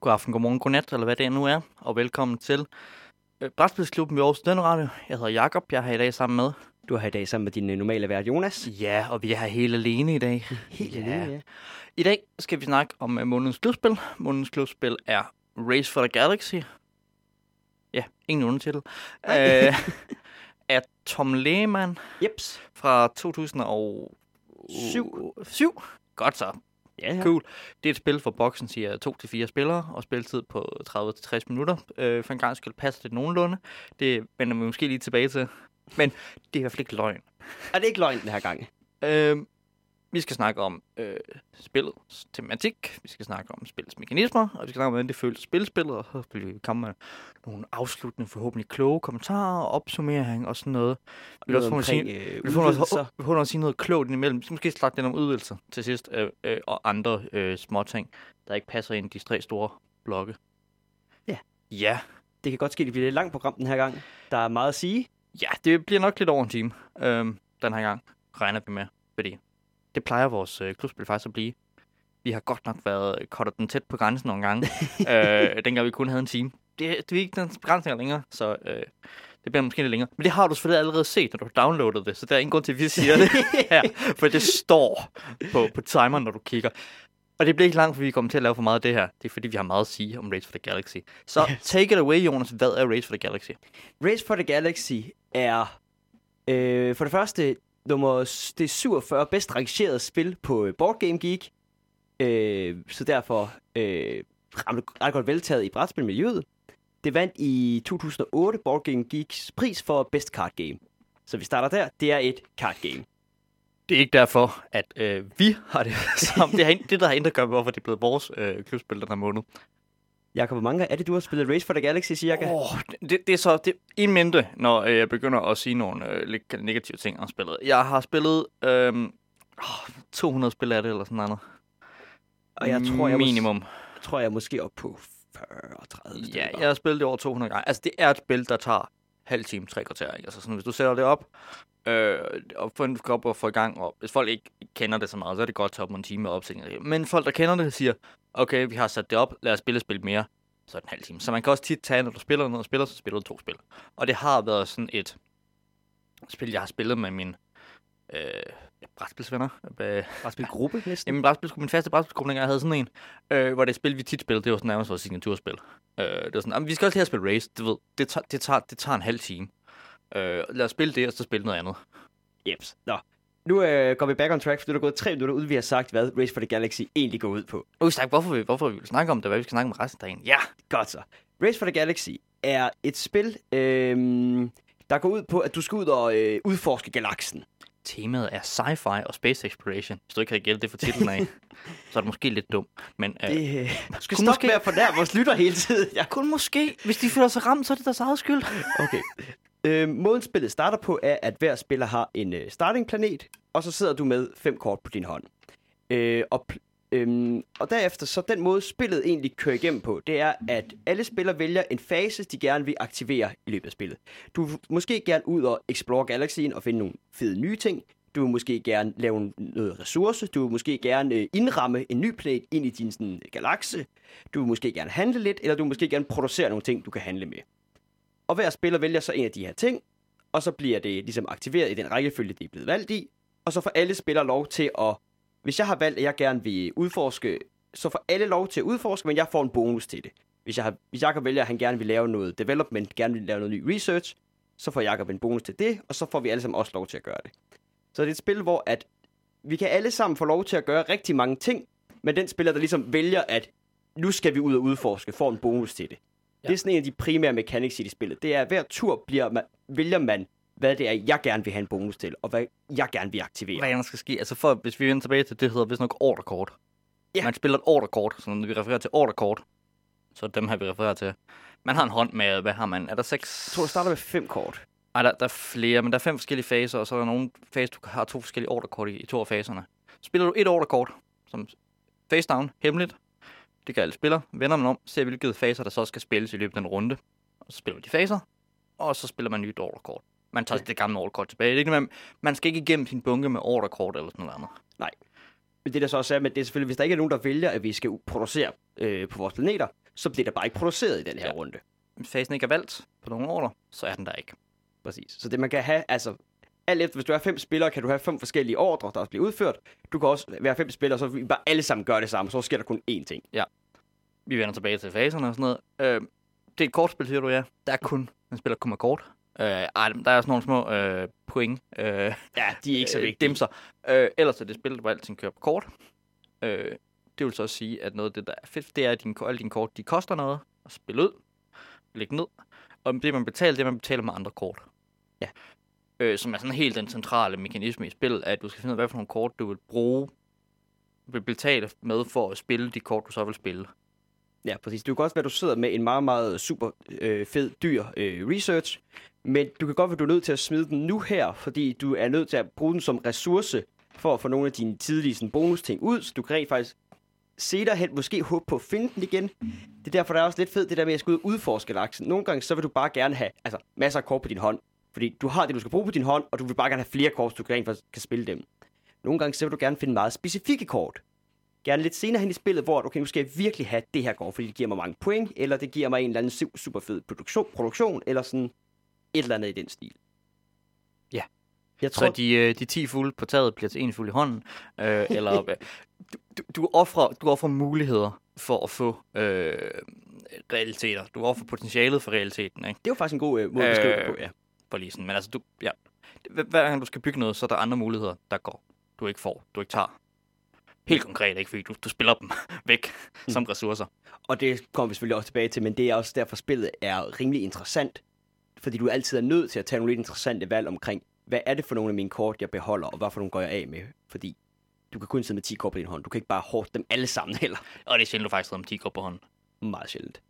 God aften, god morgen, god nat, eller hvad det nu er, og velkommen til øh, Brætspilsklubben ved Aarhus Radio. Jeg hedder Jakob, jeg er her i dag sammen med. Du er her i dag sammen med din øh, normale vært, Jonas. Ja, og vi er her helt alene i dag. Helt Ja. alene, ja. I dag skal vi snakke om uh, månedens klubspil. Månedens klubspil er Race for the Galaxy. Ja, ingen undertitel. Øh, af Tom Lehmann Jeps. fra 2007. 7. Godt så. Ja, ja. Cool. Det er et spil, for boksen siger 2-4 spillere, og spilletid på 30-60 minutter. Øh, for en gang skyld passer det nogenlunde. Det vender vi måske lige tilbage til. Men det er i hvert fald ikke løgn. Er det ikke løgn den her gang? Øh, vi skal snakke om øh, spillets tematik, vi skal snakke om spillets mekanismer, og vi skal snakke om, hvordan det føles at spille spillet, og så vil vi komme med nogle afsluttende, forhåbentlig kloge kommentarer, opsummering og sådan noget. Vi vil også få noget at sige- øh, noget, at sige noget klogt indimellem. Vi skal måske snakke lidt om udvidelser til sidst, øh, øh, og andre øh, små ting, der ikke passer ind i de tre store blokke. Ja. Ja. Det kan godt ske, at det bliver et langt program den her gang. Der er meget at sige. Ja, det bliver nok lidt over en time øh, den her gang, regner vi med. Fordi det plejer vores øh, klubspil faktisk at blive. Vi har godt nok været kottet den tæt på grænsen nogle gange, øh, dengang vi kun havde en time. Det, det er ikke den begrænsning længere, så øh, det bliver måske lidt længere. Men det har du selvfølgelig allerede set, når du har downloadet det, så der er ingen grund til, at vi siger det her, for det står på, på timeren, når du kigger. Og det bliver ikke langt, for vi kommer til at lave for meget af det her. Det er fordi, vi har meget at sige om Race for the Galaxy. Så Yes. take it away, Jonas. Hvad er Race for the Galaxy? Race for the Galaxy er øh, for det første nummer, det er 47 bedst rangerede spil på øh, Board Game Geek. Øh, så derfor øh, ramte ret godt veltaget i brætspilmiljøet. Det vandt i 2008 Board Game Geeks pris for Best Card Game. Så vi starter der. Det er et card game. Det er ikke derfor, at øh, vi har det sammen. Det er det, der har ændret gør, hvorfor det er blevet vores øh, klubspil den her måned. Jakob, hvor mange er det, du har spillet Race for the Galaxy, cirka? Oh, det, det er så det, i mente, når øh, jeg begynder at sige nogle øh, lidt negative ting om spillet. Jeg har spillet øh, oh, 200 spil af det, eller sådan noget. Og jeg tror, jeg, mås- Minimum. tror, jeg er måske op på 40-30 stykker. Ja, jeg har spillet det over 200 gange. Altså, det er et spil, der tager halv time, tre kvarter. Ikke? Altså, sådan, hvis du sætter det op, øh, og får en op og får i gang, og hvis folk ikke kender det så meget, så er det godt at tage op en time med opsætning. Men folk, der kender det, siger, okay, vi har sat det op, lad os spille spil mere, så er det en halv time. Så man kan også tit tage, når du spiller noget og spiller, så spiller du to spil. Og det har været sådan et spil, jeg har spillet med min øh, ja, brætspilsvenner. Øh, Brætspilgruppe næsten. Jamen, brætspilsgruppe, min faste brætspilsgruppe, jeg havde sådan en, øh, hvor det spil, vi tit spillede, det var sådan nærmest vores signaturspil. Øh, det var sådan, "Jamen, vi skal også lige have spillet race, du ved, det, tager, det, tager, det tager en halv time. Øh, lad os spille det, og så spille noget andet. Jeps. Nå. Nu øh, går vi back on track, for nu er der gået tre minutter ud, vi har sagt, hvad Race for the Galaxy egentlig går ud på. Uh, snak, hvorfor, vi, hvorfor vi vil snakke om det, hvad vi skal snakke om resten af dagen. Ja, Godt så. Race for the Galaxy er et spil, øh, der går ud på, at du skal ud og øh, udforske galaksen. Temaet er sci-fi og space exploration. Hvis du ikke kan gætte det for titlen af, så er det måske lidt dumt. Men øh, Det, øh, du skal Kunne stoppe måske- med at fornærme vores lytter hele tiden. Ja. kun måske, hvis de føler sig ramt, så er det deres eget skyld. Okay. Øh, måden spillet starter på er, at hver spiller har en øh, starting-planet, og så sidder du med fem kort på din hånd. Øh, og, øhm, og derefter, så den måde spillet egentlig kører igennem på, det er, at alle spillere vælger en fase, de gerne vil aktivere i løbet af spillet. Du vil måske gerne ud og explore galaxien og finde nogle fede nye ting. Du vil måske gerne lave noget ressource. Du vil måske gerne øh, indramme en ny planet ind i din sådan, galakse. Du vil måske gerne handle lidt, eller du vil måske gerne producere nogle ting, du kan handle med. Og hver spiller vælger så en af de her ting, og så bliver det ligesom aktiveret i den rækkefølge, det er blevet valgt i. Og så får alle spillere lov til at... Hvis jeg har valgt, at jeg gerne vil udforske, så får alle lov til at udforske, men jeg får en bonus til det. Hvis, jeg har, hvis Jacob vælger, at han gerne vil lave noget development, gerne vil lave noget ny research, så får Jacob en bonus til det, og så får vi alle sammen også lov til at gøre det. Så det er et spil, hvor at vi kan alle sammen få lov til at gøre rigtig mange ting, men den spiller, der ligesom vælger, at nu skal vi ud og udforske, får en bonus til det. Ja. Det er sådan en af de primære mechanics i det spillet. Det er, at hver tur bliver man, vælger man, hvad det er, jeg gerne vil have en bonus til, og hvad jeg gerne vil aktivere. Hvad der skal ske? Altså for, hvis vi vender tilbage til, det hedder vist nok orderkort. Ja. Man spiller et orderkort, så når vi refererer til orderkort, så er dem her, vi refererer til. Man har en hånd med, hvad har man? Er der seks? Jeg tror, det starter med fem kort. Ej, der, der er flere, men der er fem forskellige faser, og så er der nogle faser, du har to forskellige orderkort i, i to af faserne. Spiller du et orderkort, som face down, hemmeligt, det gør alle spillere, vender man om, ser hvilke faser, der så skal spilles i løbet af en runde, og så spiller man de faser, og så spiller man nyt orderkort. Man tager det gamle orderkort tilbage. Det er ikke, man, man skal ikke igennem sin bunke med orderkort eller sådan noget andet. Men det der så også er, med det er selvfølgelig, hvis der ikke er nogen, der vælger, at vi skal producere øh, på vores planeter, så bliver der bare ikke produceret i den her Ja. runde. Hvis fasen ikke er valgt på nogle order, så er den der ikke. Præcis. Så det man kan have, altså alt efter, hvis du har fem spillere, kan du have fem forskellige ordre, der også bliver udført. Du kan også være fem spillere, så vi bare alle sammen gør det samme, så sker der kun én ting. Vi vender tilbage til faserne og sådan noget. Øh, det er et kortspil, siger du, ja. Der er kun, man spiller kun med kort. Øh, ej, der er sådan nogle små øh, point. Øh, Ja, de er ikke så øh, vigtige. Dimser. Øh, ellers er det spil, hvor alting kører på kort. Øh, det vil så også sige, at noget af det, der er fedt, det er, at dine, alle dine kort, de koster noget at spille ud, lægge ned. Og det, man betaler, det er, man betaler med andre kort. Ja. Øh, som er sådan helt den centrale mekanisme i spillet, at du skal finde ud af, hvad for nogle kort, du vil bruge, vil betale med for at spille de kort, du så vil spille. Ja, præcis. Det kan godt være, at du sidder med en meget, meget super øh, fed, dyr øh, research, men du kan godt være, at du er nødt til at smide den nu her, fordi du er nødt til at bruge den som ressource for at få nogle af dine tidlige sådan, bonus-ting ud, så du kan rent faktisk se dig hen, måske håbe på at finde den igen. Det er derfor, der er også lidt fedt det der med at skulle ud og udforske laksen. Nogle gange, så vil du bare gerne have altså, masser af kort på din hånd, fordi du har det, du skal bruge på din hånd, og du vil bare gerne have flere kort, så du kan rent faktisk kan spille dem. Nogle gange, så vil du gerne finde meget specifikke kort. Gerne lidt senere hen i spillet, hvor okay, nu skal jeg virkelig have det her kort, fordi det giver mig mange point, eller det giver mig en eller anden su- super fed produktion, produktion, eller sådan et eller andet i den stil. Ja. Jeg Så tror, de, øh, de 10 fulde på taget bliver til en fuld i hånden. Øh, eller øh, du, du, du, offrer, du offrer muligheder for at få øh, realiteter. Du offrer potentialet for realiteten, ikke? det er jo faktisk en god øh, måde at beskrive det Øh, på, ja. For lige sådan. Men altså, du, ja. Hver hver gang du skal bygge noget, så er der andre muligheder, der går. Du ikke får, du ikke tager. Helt konkret, ikke? Fordi du, du spiller dem væk som ressourcer. Og det kommer vi selvfølgelig også tilbage til, men det er også derfor, spillet er rimelig interessant. Fordi du altid er nødt til at tage nogle lidt interessante valg omkring, hvad er det for nogle af mine kort, jeg beholder, og hvad for nogle går jeg af med. Fordi du kan kun sidde med 10 kort på din hånd. Du kan ikke bare hårde dem alle sammen heller. Og det er sjældent, du faktisk sidder om 10 går på hånden. Meget sjældent.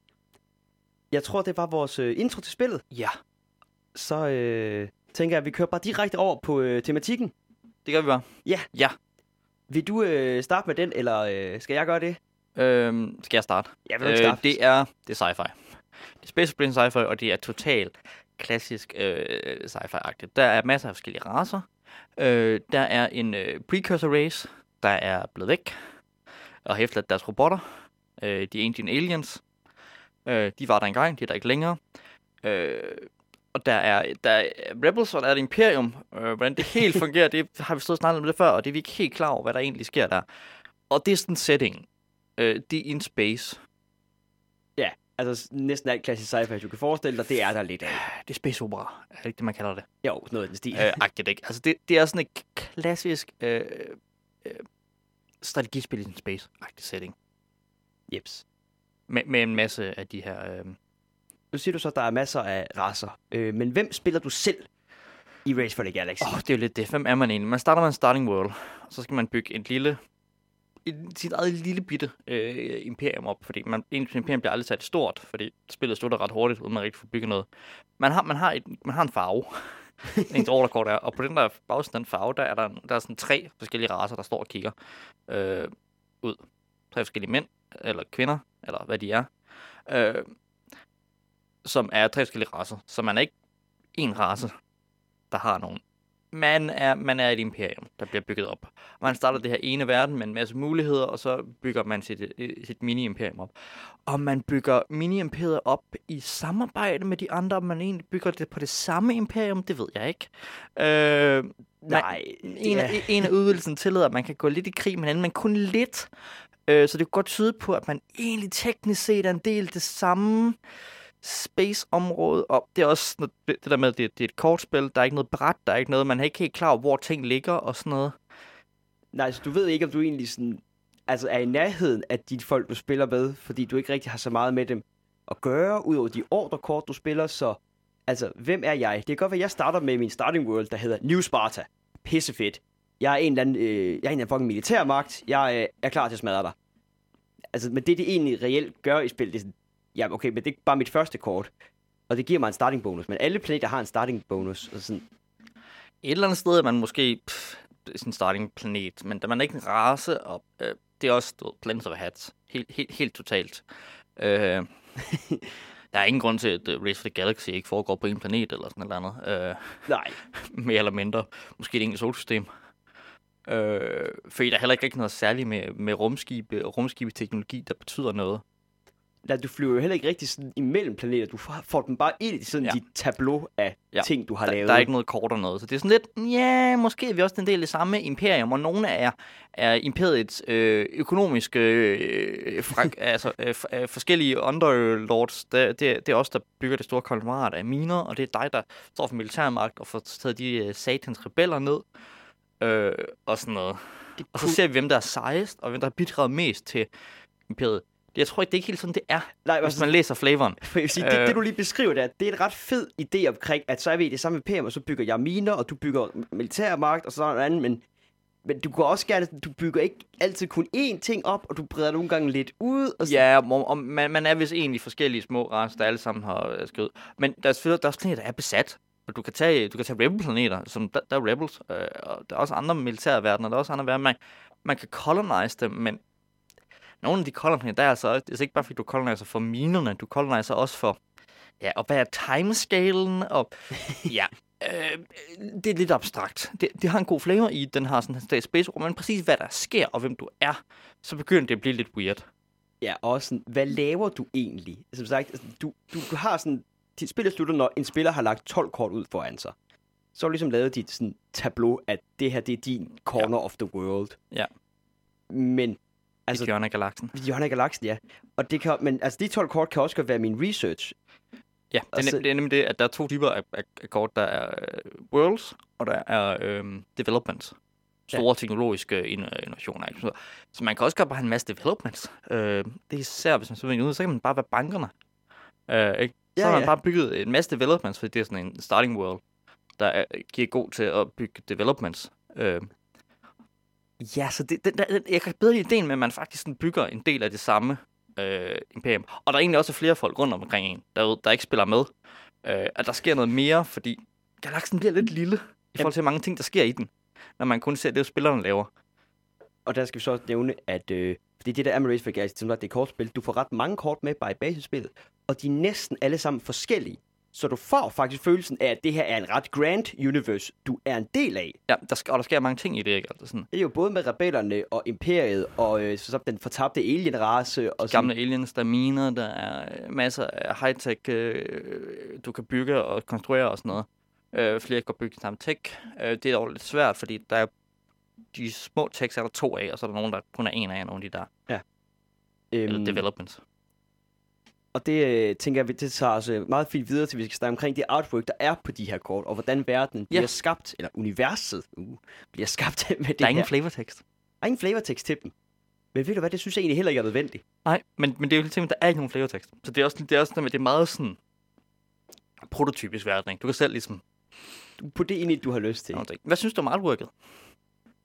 Jeg tror, det var vores øh, intro til spillet. Ja, Så øh, tænker jeg, at vi kører bare direkte over på øh, tematikken. det gør vi bare. Vil du øh, starte med den, eller øh, skal jeg gøre det? Øhm, skal jeg starte? Jeg vil starte. det er, det er sci-fi. Det er Space Exploration sci-fi, og det er totalt klassisk øh, sci-fi-agtigt. Der er masser af forskellige racer. Øh, der er en øh, precursor race, der er blevet væk og har efterladt deres robotter. Øh, de Ancient Aliens. Øh, de var der engang, de er der ikke længere. Øh, og der er, der er Rebels, og der er et Imperium. Øh, hvordan det helt fungerer, det har vi stået og snakket om det før, og det er vi ikke helt klar over, hvad der egentlig sker der. Og det er sådan setting. Øh, det er in space. Altså s- næsten alt klassisk sci-fi, du kan forestille dig, det er der lidt af. Det er space opera, er det ikke det, man kalder det? Jo, noget af den stil. øh, agtigt, ikke? Altså, det, det er sådan et klassisk øh, øh, strategispil i space-agtig setting. Jeps. Med, med en masse af de her... Øh, Nu siger du så, at der er masser af racer. Øh, men hvem spiller du selv i Race for the Galaxy? Oh, det er jo lidt det. Hvem er man egentlig? Man starter med en starting world, og så skal man bygge en lille et, sit eget lille bitte øh, imperium op, fordi man, ens imperium bliver aldrig sat stort, fordi spillet slutter ret hurtigt, uden man rigtig får bygget noget. Man har, man har, et, man har en farve, ens orderkort er, og på den der bagsiden den farve, der er der, der er sådan tre forskellige raser, der står og kigger øh, ud. Tre forskellige mænd, eller kvinder, eller hvad de er, øh, som er tre forskellige raser. Så man er ikke en race, der har nogen. Man er, man er et imperium, der bliver bygget op. Man starter det her ene verden med en masse muligheder, og så bygger man sit, øh, sit mini-imperium op. Og man bygger mini-imperiet op i samarbejde med de andre, man egentlig bygger det på det samme imperium, det ved jeg ikke. Øh, Nej, en, af, ja. en af udvidelsen tillader, at man kan gå lidt i krig med hinanden, men kun lidt. Øh, så det kan godt tyde på, at man egentlig teknisk set er en del det samme space-område. Og det er også det, der med, at det, det er et kortspil. Der er ikke noget bræt, der er ikke noget. Man er ikke helt klar over, hvor ting ligger og sådan noget. Nej, så du ved ikke, om du egentlig sådan, altså er i nærheden af de folk, du spiller med, fordi du ikke rigtig har så meget med dem at gøre, udover de ordrekort, du spiller, så altså, hvem er jeg? Det kan godt være, at jeg starter med min starting world, der hedder New Sparta. Pissefedt. Jeg er en eller anden, øh, jeg er en eller anden fucking militærmagt. Jeg øh, er klar til at smadre dig. Altså, men det, det egentlig reelt gør i spillet, det er sådan, ja, okay, men det er bare mit første kort. Og det giver mig en starting bonus. Men alle planeter har en starting bonus. Og sådan, Et eller andet sted er man måske pff, sin starting planet, men da man er ikke en race, og øh, det er også du ved, Planet of Hats. Helt, helt, helt totalt. Øh, der er ingen grund til, at øh, Race for the Galaxy ikke foregår på en planet eller sådan noget andet. Øh, nej, mere eller mindre. Måske et enkelt solsystem. Øh, fordi der er heller ikke rigtig noget særligt med, med rumskibe og rumskibeteknologi, der betyder noget. Nej, du flyver jo heller ikke rigtig sådan imellem planeter. Du får dem bare ind i sådan Ja. dit tableau af Ja. ting, du har Der, lavet. der er ikke noget kort og noget. Så det er sådan lidt, ja, måske er vi også en del af det samme imperium, og nogle er, er imperiets øh, økonomiske, øh, fra, altså øh, øh, forskellige underlords. Det, det, det er os, der bygger det store konglomerat af miner, og det er dig, der står for militærmagt og får taget de øh, satans rebeller ned. Øh, og sådan noget. Det Og så ser vi, hvem der er sejest, og hvem der har bidraget mest til imperiet. Jeg tror ikke, det er ikke helt sådan, det er, Nej, hvis altså, man læser flavoren. for jeg vil sige, det, Øh. det, du lige beskriver der, det er en ret fed idé omkring, at så er vi det samme imperium, og så bygger jeg miner, og du bygger militærmagt, og sådan noget andet, men, men du går også gerne, du bygger ikke altid kun én ting op, og du breder nogle gange lidt ud, og så, Ja, og, og man, man er vist egentlig forskellige små racer, der alle sammen har øh, skrevet. Men der er selvfølgelig der er også planeter, der er besat. Og du kan tage, du kan tage rebel-planeter, som der, der er rebels, øh, og der er også andre militære verdener, der er også andre verdener. Man, man kan colonize dem, men nogle af de colonizer, der er altså, det er ikke bare fordi du colonizer for minerne, du colonizer også for, ja, og hvad er timescalen, og ja, øh, det er lidt abstrakt. Det, det har en god flavor i, den har sådan en space men præcis hvad der sker, og hvem du er, så begynder det at blive lidt weird. ja, og også sådan, hvad laver du egentlig? Som sagt, altså, du, du, du har sådan, dit spil slutter, når en spiller har lagt 12 kort ud foran sig. Så har du ligesom lavet dit sådan, tableau, at det her, det er din corner ja. of the world. Ja. Men, Altså, I hjørne af galaksen. Johanna Galaxen, ja. Og det kan, men altså, de 12 kort kan også godt være min research. Ja, det er, Altså- det er nemlig det, at der er to typer af, af, af kort. Der er øh, worlds, og der er øh, developments. Store ja. teknologiske inno- innovationer. Ikke? Så, så man kan også godt bare have en masse developments. Øh, det er især, hvis man ud, så kan man bare være bankerne. Øh, ikke? Så Ja, har man ja. bare bygget en masse developments, fordi det er sådan en starting world, der er, giver god til at bygge developments. Øh, ja, så det, den, den, jeg kan bedre lide ideen med, at man faktisk sådan bygger en del af det samme øh, imperium. Og der er egentlig også flere folk rundt omkring en, der, der ikke spiller med. Øh, at der sker noget mere, fordi galaksen bliver lidt lille i forhold til, mange ting, der sker i den. Når man kun ser det, spillerne laver. Og der skal vi så også nævne, at øh, fordi det der er med Race for Galaxy, som sagt, det er kortspil, du får ret mange kort med bare i basisspillet, og de er næsten alle sammen forskellige. Så du får faktisk følelsen af, at det her er en ret grand universe, du er en del af. Ja, der sker, og der sker mange ting i det, ikke? Altså sådan, Det er jo både med rebellerne og imperiet, og øh, så den fortabte alien-race. Og sådan, gamle aliens, der er miner, der er øh, masser af high-tech, øh, du kan bygge og konstruere og sådan noget. Øh, flere kan bygge samme tech. Øh, det er dog lidt svært, fordi der er de små techs er der to af, og så er der nogen, der kun er en af, nogle af de der øhm, eller developments. Og det øh, tænker jeg, det tager os øh, meget fint videre til, vi skal snakke omkring det artwork, der er på de her kort, og hvordan verdenen Ja. bliver skabt, eller universet uh, bliver skabt med det Der er her. ingen flavortekst. Der er ingen flavortekst til dem. Men ved du hvad, det synes jeg egentlig heller ikke er nødvendigt. Nej, men, men det er jo helt ting, der er ikke nogen flavortekst. Så det er også, det er også det er meget sådan prototypisk verden, ikke? Du kan selv ligesom... Du på det egentlig, du har lyst til. Hvad synes du om artworket?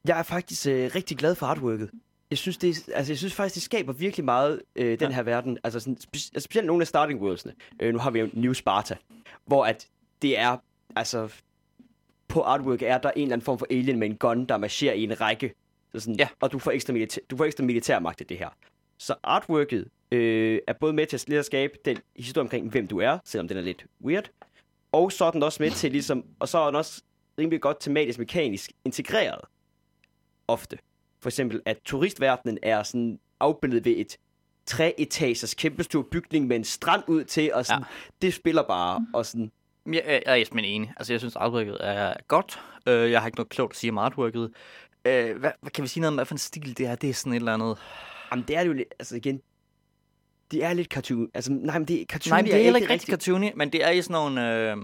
Jeg er faktisk øh, rigtig glad for artworket. Jeg synes, det, er- altså, jeg synes faktisk, det skaber virkelig meget øh, den Ja. her verden. Altså, sådan, spe, altså specielt nogle af starting worldsene. Øh, nu har vi jo New Sparta, hvor at det er, altså, på artwork er der en eller anden form for alien med en gun, der marcherer i en række. Så sådan, Ja. Og du får ekstra, militær, du får ekstra militærmagt i det her. Så artworket øh, er både med til at at skabe den historie omkring, hvem du er, selvom den er lidt weird. Og så er den også med til ligesom, og så er den også rimelig godt tematisk mekanisk integreret ofte. For eksempel, at turistverdenen er sådan afbildet ved et treetagers kæmpestor bygning med en strand ud til, og sådan, ja. det spiller bare, og sådan, Jeg, jeg, jeg er simpelthen enig. Altså, jeg synes, artworket er godt. Øh, jeg har ikke noget klogt at sige om artworket. Øh, hvad, hvad, kan vi sige noget om, hvad for en stil det er? Det er sådan et eller andet... jamen det er det jo lidt, altså igen, det er lidt cartoon, altså nej, men det er cartoon Nej, men det er heller ikke rigtig cartoony, men det er i sådan nogle... Øh,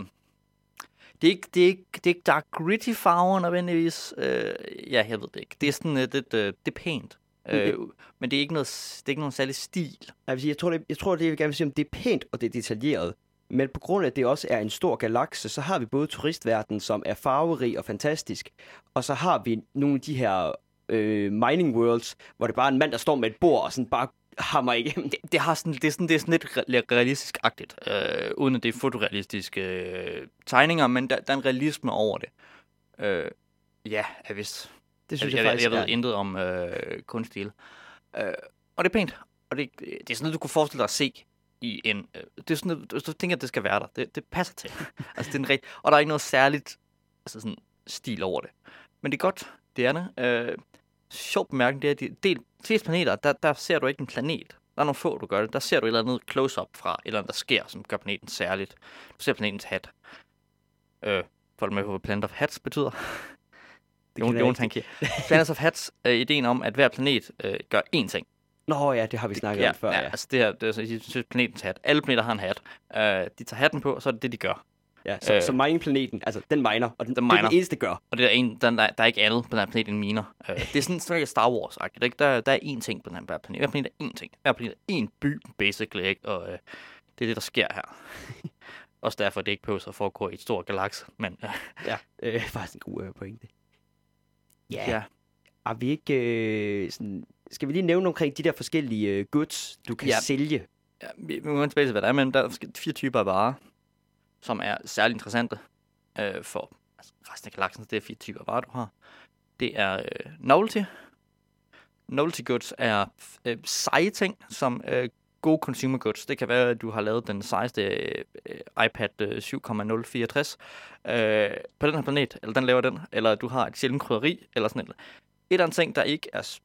det, er ikke, det, er ikke, det er ikke dark gritty farver nødvendigvis. Øh, ja, jeg ved det ikke. Det er sådan øh, lidt... Øh, det er pænt. Øh, men det er ikke noget, det er ikke nogen særlig stil. Jeg, vil sige, jeg, tror, det, jeg tror, det jeg vil gerne vil sige, om det er pænt og det er detaljeret. Men på grund af, at det også er en stor galakse, så har vi både turistverdenen, som er farverig og fantastisk, og så har vi nogle af de her øh, mining worlds, hvor det bare er en mand, der står med et bord og sådan bare hammer igennem. Det, det, har sådan, det, er sådan, det er sådan lidt re- realistisk-agtigt, øh, uden at det er fotorealistiske øh, tegninger, men der, der er en realisme over det. Øh, ja, jeg vidste. Det synes jeg, jeg, jeg, faktisk jeg ved er. intet om øh, kunststil. Øh, og det er pænt. Og det, det er sådan noget, du kunne forestille dig at se i en... Øh, det er sådan noget, du, du tænker, at det skal være der. Det, det passer til. altså, det er en rigt, og der er ikke noget særligt altså sådan, stil over det. Men det er godt. Det er det. Øh, sjov bemærkning, det er, at de del, fleste planeter, der, der ser du ikke en planet. Der er nogle få, du gør det. Der ser du et eller andet close-up fra et eller andet, der sker, som gør planeten særligt. Du ser planetens hat. Øh, du med på, hvad Planet of Hats betyder? Det Jonas, ikke. han giver. Planet of Hats er ideen om, at hver planet øh, gør én ting. Nå ja, det har vi snakket om før, ja, ja. altså det her, det er, så, jeg synes, planetens hat. Alle planeter har en hat. Øh, de tager hatten på, og så er det det, de gør. Ja så, øh, så mining-planeten, altså den miner, og den, Den det er miner. det eneste, det gør. Og det er en, der, der, der er ikke alle på den her planet en miner. Øh, det er sådan sådan Star Wars -agtigt, ikke? Der, der er én ting på den her planet. Hver planet er én ting. Hver planet er én by, basically. Ikke? Og øh, det er det, der sker her. Også derfor, det ikke behøver at foregå i et stort galakse. Men øh, Ja, øh, faktisk en god øh, pointe. Ja, ja, Har vi ikke øh, sådan... Skal vi lige nævne omkring de der forskellige øh, goods, du kan Ja. sælge? ja, vi, må tilbage til, hvad der er, men der er fire typer af varer, som er særlig interessante øh, for altså, resten af galaksen. Det er fire typer varer, du har. Det er øh, novelty. Novelty goods er øh, seje ting, som øh, gode consumer goods. Det kan være, at du har lavet den sejeste øh, iPad øh, 7,064 øh, på den her planet, eller den laver den, eller du har et sjældent krydderi, eller sådan noget. Et eller andet ting, der ikke er,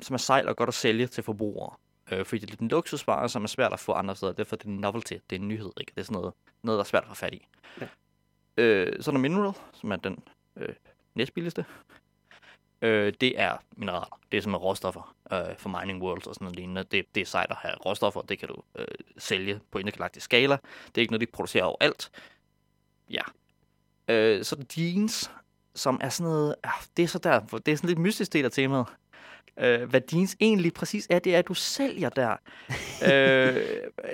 som er sejt og godt at sælge til forbrugere. Øh, fordi det er lidt en luksusvare, som er svært at få andre steder. Derfor er det en novelty. Det er en nyhed, ikke? Det er sådan noget, noget der er svært at få fat i. Ja. Øh, så er der mineral, som er den øh, næstbilligste. Øh, det er mineraler. Det er som er råstoffer øh, for mining worlds og sådan noget lignende. Det, det er sejt at have råstoffer. Det kan du øh, sælge på intergalaktisk skala. Det er ikke noget, de producerer overalt. Ja. Øh, så er der jeans, som er sådan noget... Ah, det er så der, det er sådan lidt mystisk del af temaet. Øh, hvad jeans egentlig præcis er, det er, at du sælger der. øh,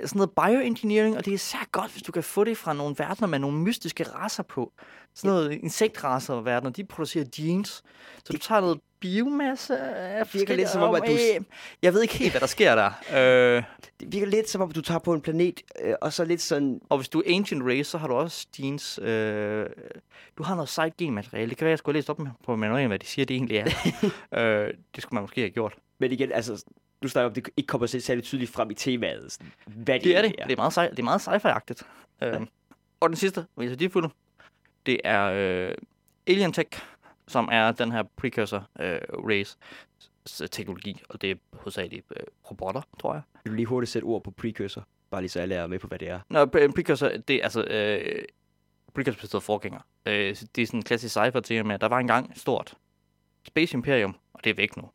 sådan noget bioengineering, og det er især godt, hvis du kan få det fra nogle verdener med nogle mystiske raser på. Sådan noget insektraser og verdener, de producerer jeans. Så du tager noget biomasse af virker lidt som om, at du- Øh, Jeg ved ikke helt, hvad der sker der. Øh, Det virker lidt som om, du tager på en planet, øh, og så lidt sådan... og hvis du er Ancient Race, så har du også jeans. Øh, du har noget sejt genmateriale. Det kan være, jeg skulle læst op med- på manualen, hvad de siger, det egentlig er. øh, det skulle man måske have gjort. Men igen, altså, du snakker om, det ikke kommer særlig tydeligt frem i temaet. Sådan, hvad det, Det er det. egentlig Det er meget, sci- det er meget sci-fi-agtigt. Øh, og den sidste, hvis jeg lige det er øh, Alien Tech, som er den her precursor øh, race teknologi, og det er hovedsageligt øh, robotter, tror jeg. Vil du lige hurtigt sætte ord på precursor? Bare lige så alle er med på, hvad det er. Nå, en precursor, det er altså... Øh, precursor betyder forgænger. Øh, det er sådan en klassisk sci-fi tema med, at der var engang et stort Space Imperium, og det er væk nu.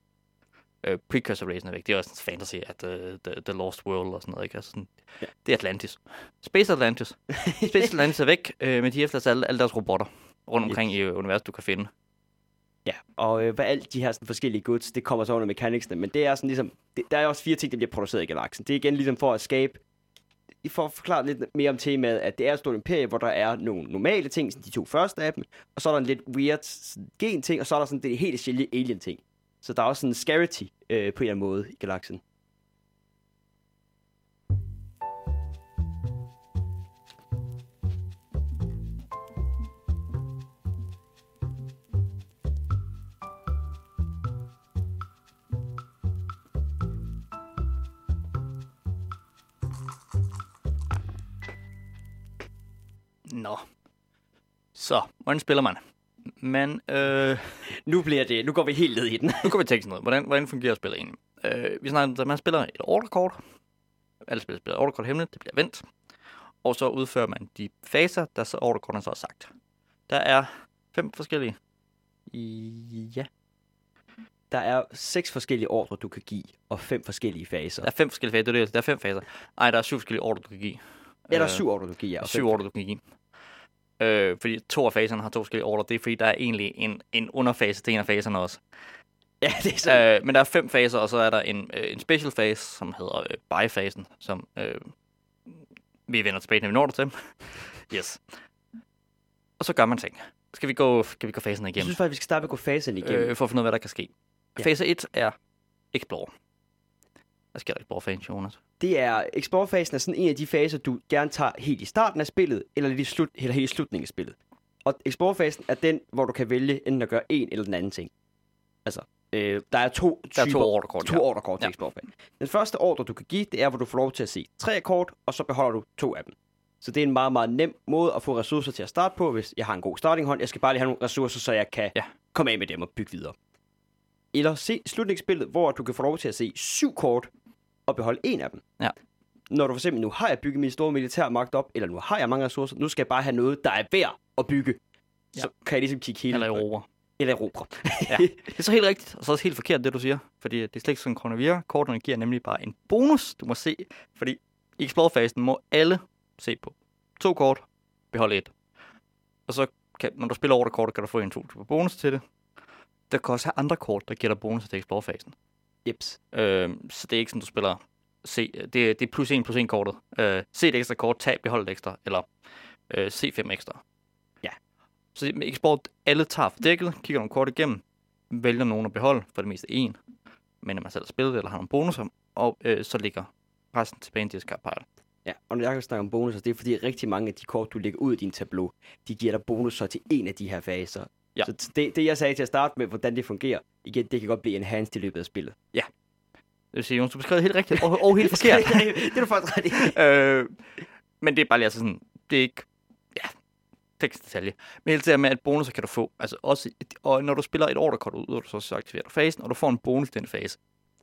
Øh, precursor racen er væk. Det er også en fantasy, at uh, the, the Lost World og sådan noget, ikke? Altså sådan, Ja. Det er Atlantis. Space Atlantis. Space Atlantis er væk, øh, men de efterlader alle, alle deres robotter rundt omkring i øh, universet, du kan finde. Ja, og øh, hvad alt de her sådan, forskellige goods, det kommer så under mechanicsene, men det er sådan ligesom, det, der er også fire ting, der bliver produceret i galaksen. Det er igen ligesom for at skabe, for at forklare lidt mere om temaet, at det er et stort imperie, hvor der er nogle normale ting, sådan de to første af dem, og så er der en lidt weird gen-ting, og så er der sådan det helt sjældne alien-ting. Så der er også sådan en scarcity øh, på en eller anden måde i galaksen. Nå. Så, hvordan spiller man? Men øh, Nu bliver det, nu går vi helt ned i den. nu går vi sådan noget. Hvordan, hvordan fungerer spillet egentlig? Øh, vi snakker om, at man spiller et orderkort. Alle spiller spiller orderkort hemmeligt, det bliver vendt. Og så udfører man de faser, der så orderkortene så har sagt. Der er fem forskellige. Ja. Der er seks forskellige ordre, du kan give, og fem forskellige faser. Der er fem forskellige faser. Det er det, der er fem faser. Ej, der er syv forskellige ordre, du kan give. Ja, der er syv ordre, du kan give, ja. og syv ordre, du kan give. Øh, fordi to af faserne har to forskellige ordre. Det er fordi, der er egentlig en, en underfase til en af faserne også. Ja, det er sådan. Øh, men der er fem faser, og så er der en, øh, en special phase, som hedder øh, buy-fasen, som øh, vi vender tilbage, når vi når der til. yes. Og så gør man ting. Skal vi gå, skal vi gå fasen Jeg igennem, synes faktisk, vi skal starte med at gå fasen igennem. øh, for at finde ud af, hvad der kan ske. Ja. Fase 1 er Explore. Hvad sker der i Explore-fasen, Jonas? Det er, Explore-fasen er sådan en af de faser, du gerne tager helt i starten af spillet, eller i, slut, eller helt i slutningen af spillet. Og Explore-fasen er den, hvor du kan vælge enten at gøre en eller den anden ting. Altså, øh, der er to Der er typer, to ordrekort, to ja. ordrekort til Ja. Explore-fasen. Den første ordre, du kan give, det er, hvor du får lov til at se tre kort, og så beholder du to af dem. Så det er en meget, meget nem måde at få ressourcer til at starte på, hvis jeg har en god startinghånd. Jeg skal bare lige have nogle ressourcer, så jeg kan Ja. komme af med dem og bygge videre. Eller se slutningsspillet, hvor du kan få lov til at se syv kort, at beholde en af dem. Ja. Når du for eksempel, nu har jeg bygget min store militærmagt op, eller nu har jeg mange ressourcer, nu skal jeg bare have noget, der er værd at bygge. Ja. Så kan jeg ligesom kigge hele... Eller erobre. Eller erobre. Ja. Det er så helt rigtigt, og så er det helt forkert, det du siger. Fordi det er slet ikke sådan, kroner virker. Kortene giver nemlig bare en bonus, du må se. Fordi i Explore-fasen må alle se på to kort, beholde et. Og så kan, når du spiller over det kort, kan du få en to bonus til det. Der kan også have andre kort, der giver dig bonus til Explore-fasen. Jeps. Øh, så det er ikke sådan, du spiller C. Det, det er plus 1 plus 1 kortet. Øh, C et ekstra kort, tab, behold et ekstra. Eller øh, C5 ekstra. Ja. Så med eksport, alle tager for dækket, kigger nogle kort igennem, vælger nogen at beholde, for det meste en, men at man selv har spillet det, eller har nogle bonusser, og øh, så ligger resten tilbage i en discard. Ja, og når jeg kan snakke om bonusser, det er fordi rigtig mange af de kort, du lægger ud i din tableau, de giver dig bonusser til en af de her faser. Ja. Så det, det, jeg sagde til at starte med, hvordan det fungerer, igen, det kan godt blive enhanced i løbet af spillet. Det vil sige, Jonas, du beskrev helt rigtigt, og, og helt forkert. det er du faktisk ret øh, men det er bare lige altså sådan, det er ikke, ja, tekstdetalje. Men helt det med, at bonusser kan du få, altså også, og når du spiller et orderkort ud, og du så, så aktiverer du fasen, og du får en bonus i den fase.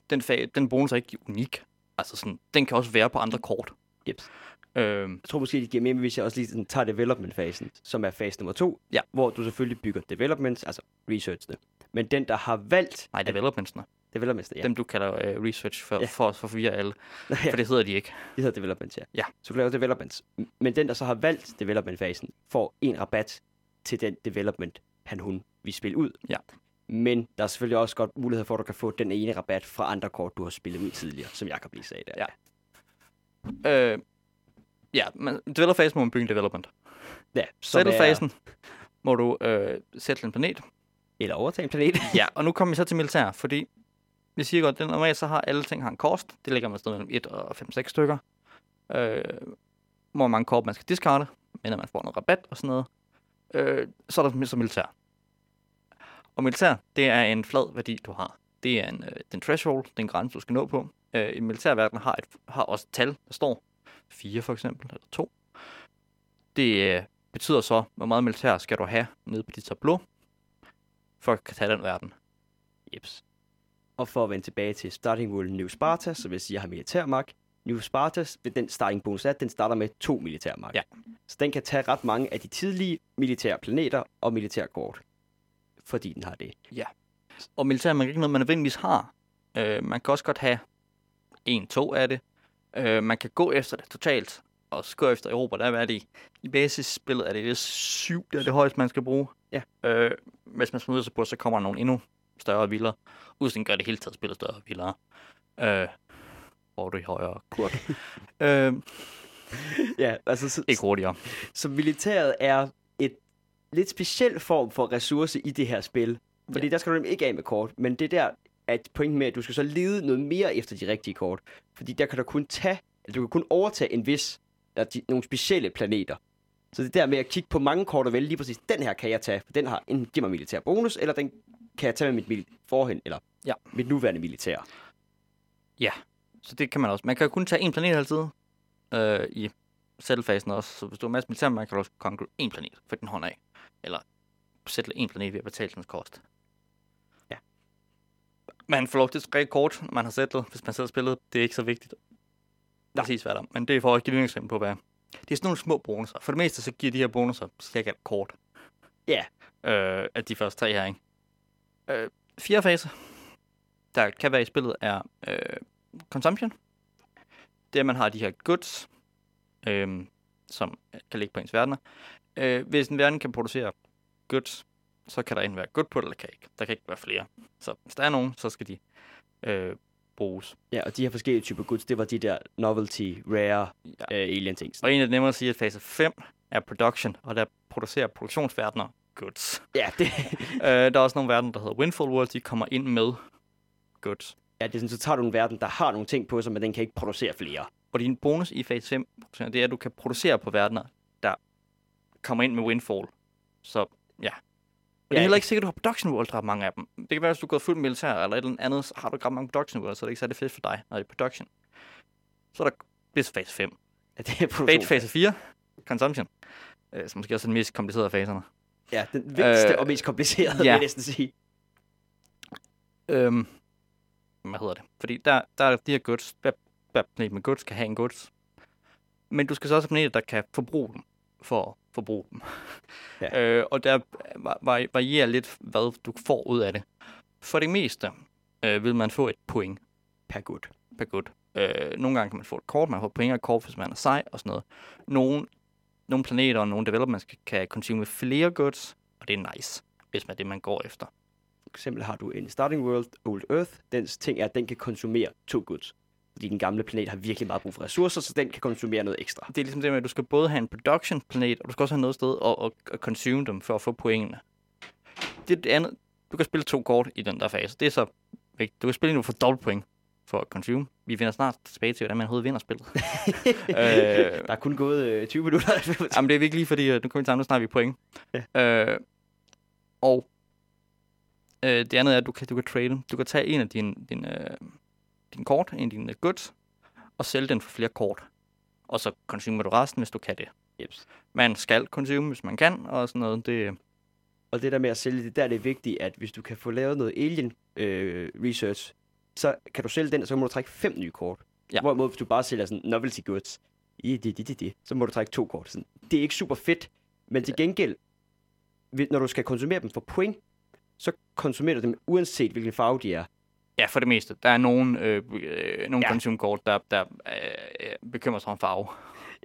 Den, fa- den bonus er ikke unik. Altså sådan, den kan også være på andre kort. Jeps. Øh, Jeg tror måske, det giver mere, hvis jeg også lige sådan tager development-fasen, som er fase nummer to, Ja. hvor du selvfølgelig bygger developments, altså researchene. Men den, der har valgt nej, developmentsene. developments, ja. Dem, du kalder uh, research for, Ja. for, for at forvirre alle. ja, For det hedder de ikke. det hedder developments, ja. Ja. Så du laver developments. Men den, der så har valgt development-fasen, får en rabat til den development, han hun vil spille ud. Ja. Men der er selvfølgelig også godt mulighed for, at du kan få den ene rabat fra andre kort, du har spillet ud tidligere, som Jacob lige sagde der. Ja. Øh, ja, men developer-fasen må man bygge en development. ja som er- Settle-fasen må du øh, sætte en planet. Eller overtage en planet. Ja, og nu kommer vi så til militær, fordi vi siger godt, at normalt så har alle ting har en kost. Det ligger med sted mellem 1 og 5-6 stykker. Øh, hvor mange kort man skal discarde, men man får noget rabat og sådan noget. Øh, så er der så militær. Og militær, det er en flad værdi, du har. Det er en, øh, den threshold, den grænse, du skal nå på. Øh, en militærverden har, et, har også et tal, der står 4 for eksempel, eller 2. Det øh, betyder så, hvor meget militær skal du have nede på dit tableau, for at kan tage den verden. Jeps. Og for at vende tilbage til starting rule New Sparta, så vil jeg sige, at jeg har militærmagt. New Spartas, ved den starting bonus er, den starter med to militærmagt. Ja. Så den kan tage ret mange af de tidlige militære planeter og militærkort. Fordi den har det. Og militær er ikke noget, man nødvendigvis har. Øh, man kan også godt have en, to af det. Øh, man kan gå efter det totalt, og så gå efter Europa. Der er det i, basisspillet, er det, det er syv, det er det højeste, man skal bruge. Ja. Øh, hvis man smider sig på, så kommer der nogle endnu større og vildere. Udstillingen gør det hele taget spillet større og vildere. Øh, hvor er du i højere kurt. øh, Ja, altså, så, ikke hurtigere. så militæret er et lidt speciel form for ressource i det her spil. Fordi Ja. der skal du nemlig ikke af med kort. Men det der at pointen med, at du skal så lede noget mere efter de rigtige kort. Fordi der kan du kun tage, eller du kan kun overtage en vis, eller de, nogle specielle planeter. Så det der med at kigge på mange kort og vælge lige præcis, den her kan jeg tage, for den har enten giver mig militær bonus, eller den kan jeg tage med mit forhen, eller Ja. mit nuværende militær. Så det kan man også. Man kan kun tage en planet altid øh, i sættelfasen også. Så hvis du har masser militær, man kan du også konkurrere en planet for din hånd af. Eller sætte en planet ved at betale dens kost. Man får lov til at skrive kort, når man har sættet, hvis man selv har spillet. Det er ikke så vigtigt. Præcis hvad der er. Men det er for at give et på, hvad det er sådan nogle små bonusser. For det meste, så giver de her bonusser cirka et kort. Ja. Øh, af de første tre her, ikke? Øh, fjerde fase, der kan være i spillet, er øh, consumption. Det er, man har de her goods, øh, som kan ligge på ens verdener. Øh, hvis en verden kan producere goods, så kan der enten være good på det, eller kan ikke. Der kan ikke være flere. Så hvis der er nogen, så skal de øh, bruges. Ja, og de her forskellige typer goods, det var de der novelty, rare, Ja. øh, alien ting. Og en af dem nemmere at sige, at fase 5 er production, og der producerer produktionsverdener goods. Ja, det, øh, der er også nogle verdener, der hedder Windfall World, de kommer ind med goods. ja, det er sådan, så tager du en verden, der har nogle ting på sig, men den kan ikke producere flere. Og din bonus i fase 5, det er, at du kan producere på verdener, der kommer ind med Windfall. Så ja. Det er heller ikke sikkert, at du har production world, der er mange af dem. Det kan være, hvis du er gået fuldt militær eller et eller andet, så har du ikke ret mange production world, så er det ikke særlig fedt for dig, når det er production. Så er der det er fase 5. Ja, det er Fase, produktion. fase 4, consumption. Øh, som måske også er den mest komplicerede af faserne. Ja, den vigtigste Øh, og mest komplicerede, ja. vil jeg næsten sige. Øhm, hvad hedder det? Fordi der, der er de her goods, hver, hver planet med goods kan have en goods. Men du skal så også have planeter, der kan forbruge dem, for at forbruge dem. Ja. øh, og der va- va- varierer lidt, hvad du får ud af det. For det meste øh, vil man få et point Per good. per good. Øh, nogle gange kan man få et kort, man får point et kort, hvis man er sej og sådan noget. Nogle, nogle planeter og nogle developments kan, kan consume flere goods, og det er nice, hvis man er det, man går efter. For eksempel har du en Starting World Old Earth. Dens ting er, at den kan konsumere to goods. Fordi den gamle planet har virkelig meget brug for ressourcer, så den kan konsumere noget ekstra. Det er ligesom det med, at du skal både have en production planet, og du skal også have noget sted at, at, at consume dem, for at få pointene. Det er det andet. Du kan spille to kort i den der fase. Det er så vigtigt. Du kan spille nu for dobbelt point for at consume. Vi vender snart tilbage til, hvordan man overhovedet vinder spillet. øh, Der er kun gået øh, 20 minutter. Jamen, det er virkelig fordi, øh, nu kommer vi til, nu snart vi point. Ja. Øh, og øh, det andet er, at du kan, du kan trade. Du kan tage en af dine, dine, øh, dine kort, en af dine goods, og sælge den for flere kort. Og så consumer du resten, hvis du kan det. Jeps. Man skal consume, hvis man kan, og sådan noget. Det, Og det der med at sælge det, der er det vigtigt, at hvis du kan få lavet noget alien øh, research, så kan du sælge den, og så må du trække fem nye kort. Ja. Hvorimod, hvis du bare sælger sådan novelty goods, i det, det, det, det, så må du trække to kort. Sådan. Det er ikke super fedt, men til gengæld, når du skal konsumere dem for point, så konsumerer du dem uanset hvilken farve de er. Ja, for det meste. Der er nogle, øh, øh, nogle Ja. ja. consume-kort, der, der øh, øh, bekymrer sig om farve.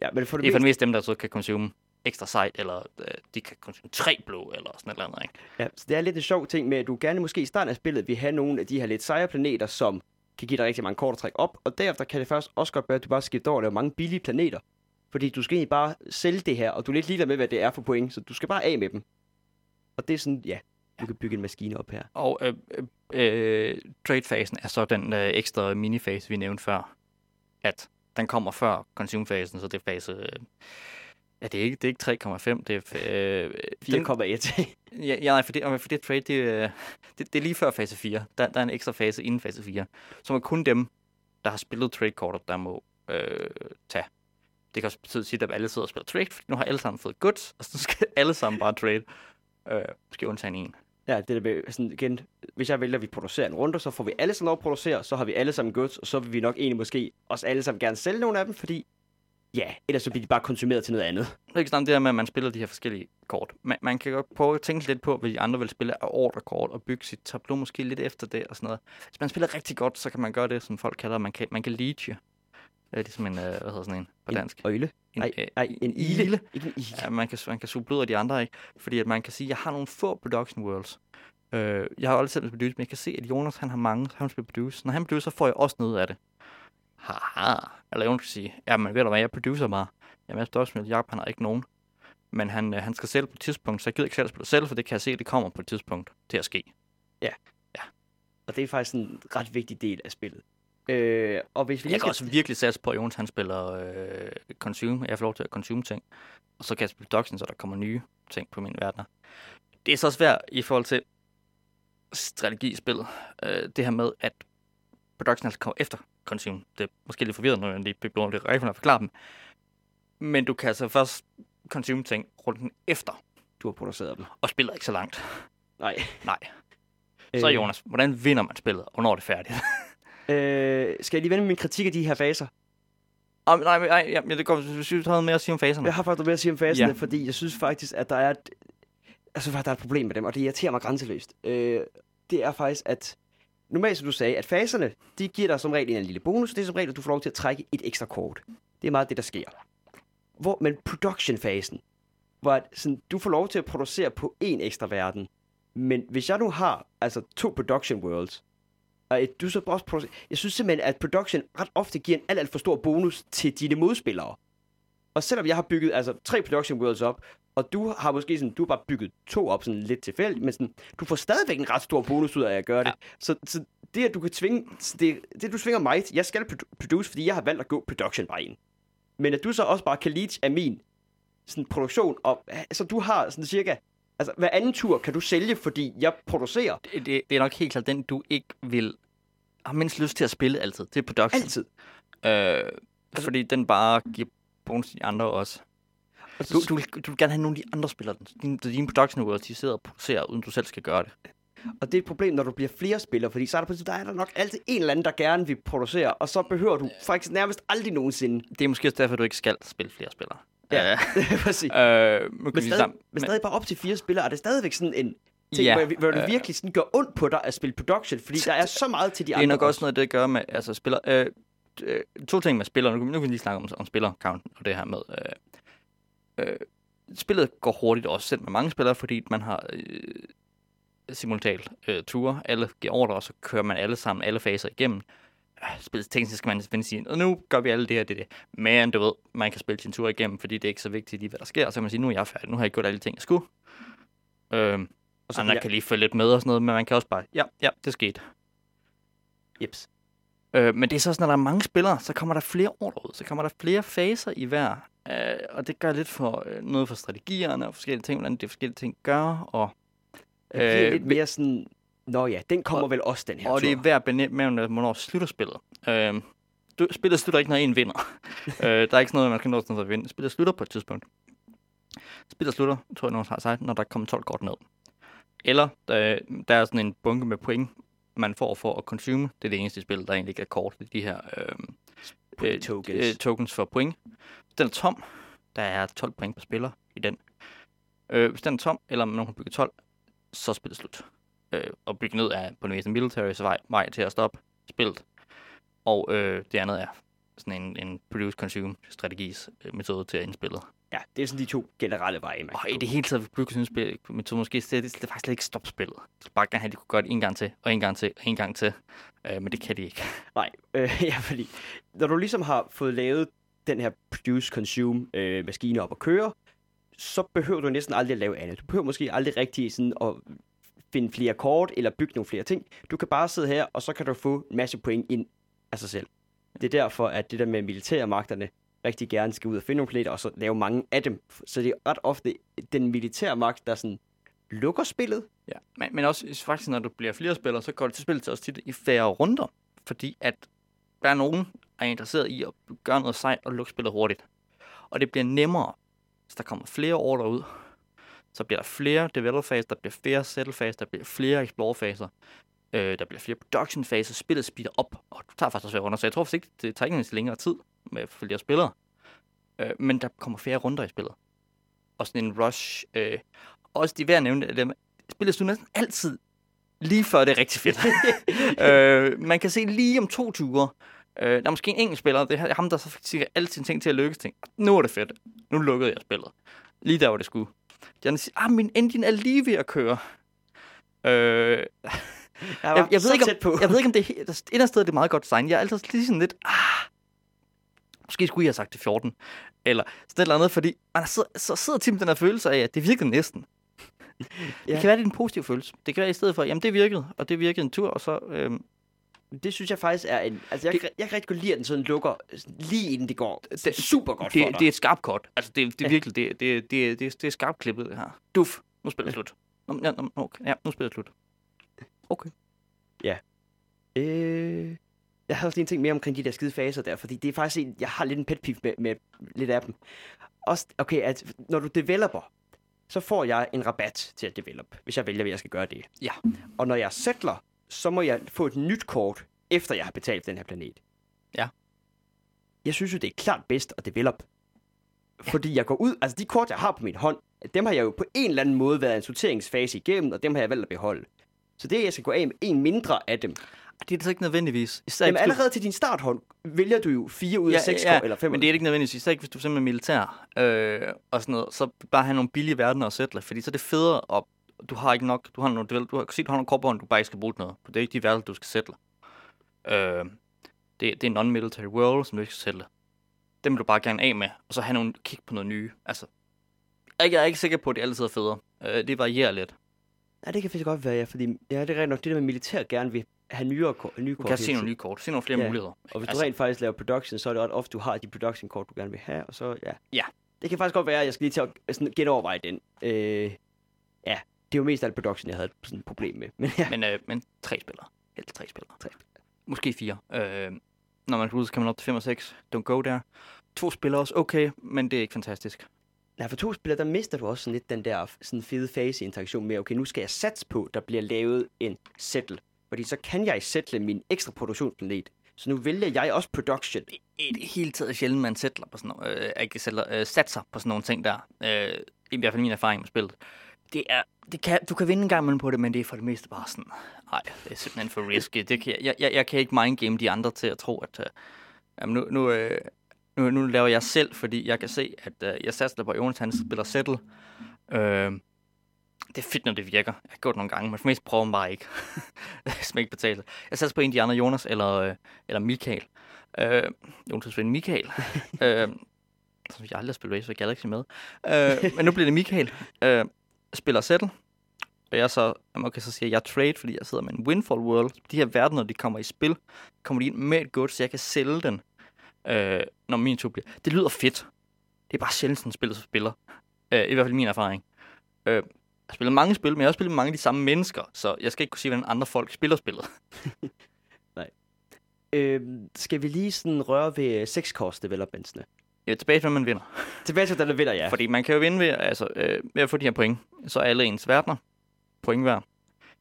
Ja, men for det, Det er for det meste, meste dem, der så kan consume ekstra sejt, eller øh, de kan consume tre blå, eller sådan et eller andet. Ikke? ja, så det er lidt en sjov ting med, at du gerne måske i starten af spillet vil have nogle af de her lidt sejre planeter, som kan give dig rigtig mange kort at trække op, og derefter kan det først også godt være, at du bare skifter over og laver mange billige planeter. Fordi du skal egentlig bare sælge det her, og du er lidt ligeglad med, hvad det er for point, så du skal bare af med dem. Og det er sådan, ja, du kan bygge en maskine op her. Og øh, øh, øh, trade-fasen er så den øh, ekstra minifase, vi nævnte før. At den kommer før consume-fasen, så det er fase... Øh, ja, det er ikke, det er ikke 3,5, det er... Øh, den, 4,1. ja, ja, nej, for det, for det trade, det, øh, det, det er lige før fase 4. Der, der er en ekstra fase inden fase 4, som er kun dem, der har spillet trade-kortet, der må øh, tage. Det kan også betyde sige, at alle sidder og spiller trade, for nu har alle sammen fået goods, og så skal alle sammen bare trade. Øh, måske undtagen en ja, det der med, sådan igen, hvis jeg vælger, at vi producerer en runde, så får vi alle sammen lov at producere, så har vi alle sammen goods, og så vil vi nok egentlig måske også alle sammen gerne sælge nogle af dem, fordi ja, ellers så bliver de bare konsumeret til noget andet. Det er ikke sådan det her med, at man spiller de her forskellige kort. Man, man kan godt prøve at tænke lidt på, hvad de andre vil spille af ordrekort, og bygge sit tableau måske lidt efter det og sådan noget. Hvis man spiller rigtig godt, så kan man gøre det, som folk kalder, man kan, man kan leache. Det er ligesom en, øh, hvad hedder sådan en på dansk? En øjle? En, Nej, øh, nej, en ile. ile. Ikke en ile. Ja, man kan, man kan suge blod af de andre, ikke? Fordi at man kan sige, at jeg har nogle få production worlds. Øh, jeg har aldrig selv produce, men jeg kan se, at Jonas han har mange, han vil produce. Når han producer, får jeg også noget af det. Haha. Eller Jonas kan sige, ja, men ved du hvad, jeg producer bare. Jamen, jeg står også med, Jacob, han har ikke nogen. Men han, øh, han skal sælge på et tidspunkt, så jeg gider ikke selv at spille selv, for det kan jeg se, at det kommer på et tidspunkt til at ske. Og det er faktisk en ret vigtig del af spillet. Øh, og hvis vi Jeg kan skal... også virkelig satse på, at Jonas han spiller øh, consume. Jeg får lov til at consume ting. Og så kan jeg spille production, så der kommer nye ting på min verden. Det er så svært i forhold til strategispillet. Øh, det her med, at production altså kommer efter consume. Det er måske lidt forvirrende, når jeg lige bliver lidt rigtig at forklare dem. Men du kan altså først consume ting runden efter, Du har produceret dem. og spiller ikke så langt. Nej. Nej. Så Jonas, hvordan vinder man spillet, og hvornår er det færdigt? Øh, skal jeg lige vende min kritik af de her faser? oh, nej, nej, ja, det går, hvis du har mere at sige om faserne. Jeg har faktisk mere at sige om faserne, Ja. fordi jeg synes faktisk, at der er et, altså, der er et problem med dem, og det irriterer mig grænseløst. Øh, det er faktisk, at normalt som du sagde, at faserne, de giver dig som regel en lille bonus, det er som regel, at du får lov til at trække et ekstra kort. Det er meget det, der sker. Hvor, men production-fasen, hvor at, sådan, du får lov til at producere på en ekstra verden, men hvis jeg nu har altså to production worlds, og et, du så også producerer, jeg synes simpelthen, at production ret ofte giver en alt, alt for stor bonus til dine modspillere. Og selvom jeg har bygget altså tre production worlds op, og du har måske sådan, du har bare bygget to op sådan lidt tilfældigt, men sådan, du får stadigvæk en ret stor bonus ud af at gøre det. Ja. Så, så det, at du kan tvinge, det, det du tvinger mig jeg skal produ- produce, fordi jeg har valgt at gå production vejen. Men at du så også bare kan leach af min sådan, produktion, og så du har sådan cirka, altså hver anden tur kan du sælge, fordi jeg producerer det, det, det er nok helt klart den, du ikke vil har mindst lyst til at spille altid. Det er production. altid. Øh, fordi den bare giver bonus til de andre også. Og så- Du, du, vil, du vil gerne have nogle af de andre spillere, dine, dine production worlds, de sidder og producerer, uden du selv skal gøre det. Og det er et problem, når du bliver flere spillere, fordi så er der, der er der nok altid en eller anden, der gerne vil producere, og så behøver du faktisk nærmest aldrig nogensinde. Det er måske også derfor, du ikke skal spille flere spillere. Ja, Øh, præcis. øh, Men stadig, sammen- men stadig bare op til fire spillere, er det stadigvæk sådan en ting, Ja, hvor, hvor det øh, virkelig sådan gør ondt på dig at spille production, fordi der er så meget til de Det andre. er nok også noget, det gør med altså, spiller. Øh, øh, to ting med spillere. Nu, nu kan vi lige snakke om, om spiller-count og det her med... Øh, øh, spillet går hurtigt også selv med mange spillere, fordi man har øh, simultant øh, ture. Alle giver ordre, og så kører man alle sammen, alle faser igennem. Øh, Spillet teknisk skal man selvfølgelig sige, og nu gør vi alle det her, det det. Men du ved, man kan spille sin tur igennem, fordi det er ikke så vigtigt lige, hvad der sker. Og så kan man sige, nu er jeg færdig, nu har jeg gjort alle de ting, jeg skulle. Øh, og så andre bliver, kan lige følge lidt med og sådan noget, men man kan også bare, ja, ja, det skete. Jeps. Øh, men det er så sådan, når der er mange spillere, så kommer der flere ordre ud. Så kommer der flere faser i hver. Øh, og det gør lidt for øh, noget for strategierne og forskellige ting, hvordan de forskellige ting gør. Og, Det bliver øh, lidt mere sådan, nå ja, den kommer og- vel også, den her og det er tur. værd at benævne, hvornår slutter spillet. Øh, spillet slutter ikke, når en vinder. øh, der er ikke sådan noget, man kan nå sådan at vinde. Spillet slutter på et tidspunkt. Spillet slutter, tror jeg, nogen har sagt, når der kommer 12 kort ned. Eller der, der er sådan en bunke med point, man får for at consume. Det er det eneste spil, der egentlig ikke er kort. Det er de her øh, Point tokens. øh, tokens for point. Den er tom, der er 12 point per spiller i den. Øh, hvis den er tom, eller nogen har bygget 12, så er spillet slut. Øh, og bygge ned er på den meste military vej, vej til at stoppe spillet. Og øh, det andet er sådan en, en produce-consume strategis øh, metode til at indspillet. Ja, det er sådan de to generelle veje, man Og i det hele taget, produce-consume metode måske det, det, det faktisk slet ikke stoppe spillet. Så bare gerne have, at de kunne gøre det en gang til, og en gang til, og en gang til. Øh, men det kan de ikke. Nej, øh, ja, fordi når du ligesom har fået lavet den her produce-consume øh, op at køre, så behøver du næsten aldrig at lave andet. Du behøver måske aldrig rigtig sådan at finde flere kort eller bygge nogle flere ting. Du kan bare sidde her, og så kan du få en masse point ind af sig selv. Det er derfor, at det der med militærmagterne rigtig gerne skal ud og finde nogle planeter, og så lave mange af dem. Så det er ret ofte den militære magt, der sådan lukker spillet. Ja, men, men også faktisk, når du bliver flere spillere, så går det til spillet til også tit i færre runder. Fordi at der er nogen, der er interesseret i at gøre noget sejt og lukke spillet hurtigt. Og det bliver nemmere, hvis der kommer flere ordre ud. Så bliver der flere develop-faser, der bliver flere settle-faser, der bliver flere explore-faser. Øh, der bliver flere production-faser, spillet speeder op, og du tager faktisk også flere runder. Så jeg tror faktisk ikke, det tager ikke længere tid med flere spillere. Øh, men der kommer flere runder i spillet. Og sådan en rush. Øh, også de værd at nævne, at spillet slutter næsten altid lige før det er rigtig fedt. øh, man kan se lige om to ture. Øh, der er måske en enkelt spiller, det er ham, der så alle sine ting til at lykkes. Ting. Nu er det fedt. Nu lukkede jeg spillet. Lige der, hvor det skulle. Andre siger, ah, min engine er lige ved at køre. Øh, Jeg, jeg, jeg, ved ikke, tæt på. om, jeg ved ikke, om det er andet sted, det er meget godt design. Jeg er altid lige sådan lidt, ah, måske skulle jeg have sagt det 14. Eller sådan et eller andet, fordi man sidder, så sidder Tim den her følelse af, at det virkede næsten. Ja. Det kan være, det er en positiv følelse. Det kan være i stedet for, jamen det virkede, og det virkede en tur, og så... Øhm, Det synes jeg faktisk er en... Altså, jeg, Det- det, jeg kan rigtig godt lide, at den sådan lukker lige inden det går. Det, super godt for det, dig. det er et skarpt kort. Altså, det, det er Ja. virkelig, det, det, det, det, det er skarpt klippet, det her. Duf, nu spiller det slut. Nå, Ja, nå, okay. ja, nu spiller det slut. Øh, jeg har også lige en ting mere omkring de der skide faser der, fordi det er faktisk en, jeg har lidt en pet peeve med, med lidt af dem. Også, okay, at når du developer, så får jeg en rabat til at develop, hvis jeg vælger, at jeg skal gøre det. Ja. Og når jeg settler, så må jeg få et nyt kort, efter jeg har betalt den her planet. Ja. Jeg synes jo, det er klart bedst at develop. Fordi jeg går ud, altså de kort, jeg har på min hånd, dem har jeg jo på en eller anden måde været en sorteringsfase igennem, og dem har jeg valgt at beholde. Så det, at jeg skal gå af med en mindre af dem, Det er det så ikke nødvendigvis. Især Jamen hvis du- allerede til din starthånd vælger du jo fire ud af seks kort, eller fem. men det er ikke nødvendigvis. Især ikke, hvis du er simpelthen militær øh, og sådan noget. Så bare have nogle billige verdener at sætte, fordi så er det federe, og du har ikke nok, du har nogle, du har, se, du har nogle kort på hånden, du bare ikke skal bruge til noget. Det er ikke de verdener, du skal sætte. Øh, det, det er non-military world, som du ikke skal sætte. Dem vil du bare gerne af med, og så have nogle kig på noget nye. Altså, jeg er ikke sikker på, at det altid er federe. Øh, det varierer lidt. Ja, det kan faktisk godt være, ja, fordi ja, det er rent nok det der med militær gerne vil have nyere kort, nye Du kort. kan hele se nogle nye kort, se nogle flere Ja. muligheder. Og hvis Altså- du rent faktisk laver production, så er det ret ofte, du har de production kort, du gerne vil have, og så ja. Ja. Det kan faktisk godt være, at jeg skal lige til at sådan, genoverveje den. Øh, ja, det er jo mest alt production, jeg havde sådan et problem med. Men ja, Men, øh, men tre spillere. Helt tre spillere. Tre. Måske fire. Øh, når man går ud, så kan man op til 5 og 6. Don't go der. To spillere også okay, men det er ikke fantastisk. Nej, for to spillere, der mister du også sådan lidt den der sådan fede fase interaktion med, okay, nu skal jeg satse på, der bliver lavet en settle. Fordi så kan jeg settle min ekstra produktionsplanet. Så nu vælger jeg også production. I det hele taget sjældent, man sætter på sådan øh, ikke sætter, øh, satser på sådan nogle ting der. Øh, I hvert fald min erfaring med spillet. Det er, det kan, du kan vinde en gang imellem på det, men det er for det meste bare sådan, nej, det er simpelthen for risky. Det kan, jeg, jeg, jeg kan ikke mindgame de andre til at tro, at øh, jamen nu, nu, øh, nu, nu laver jeg selv, fordi jeg kan se, at øh, jeg satser på, at Jonas han spiller settle. Øh, det er fedt, når det virker. Jeg har gjort det nogle gange, men for mest prøver man bare ikke. er ikke betalt. Jeg satser på en af de andre, Jonas eller, øh, eller Michael. Øh, Jonas' ven Michael. øh, som jeg aldrig har spillet Race for Galaxy med. Øh, men nu bliver det Michael. Øh, spiller settle. Og jeg så, okay, så siger jeg, jeg trade, fordi jeg sidder med en Windfall World. De her verdener, de kommer i spil, kommer de ind med et godt, så jeg kan sælge den, øh, når min tur bliver. Det lyder fedt. Det er bare sjældent sådan spillet, som spiller. Øh, I hvert fald min erfaring. Øh, jeg har spillet mange spil, men jeg har også spillet med mange af de samme mennesker, så jeg skal ikke kunne sige, hvordan andre folk spiller spillet. Nej. Øh, skal vi lige sådan røre ved 6 cost developmentsene? Jeg er tilbage til, man vinder. Tilbage til, der vinder, ja. Fordi man kan jo vinde ved, altså, øh, ved at få de her point. Så er alle ens verdener point hver.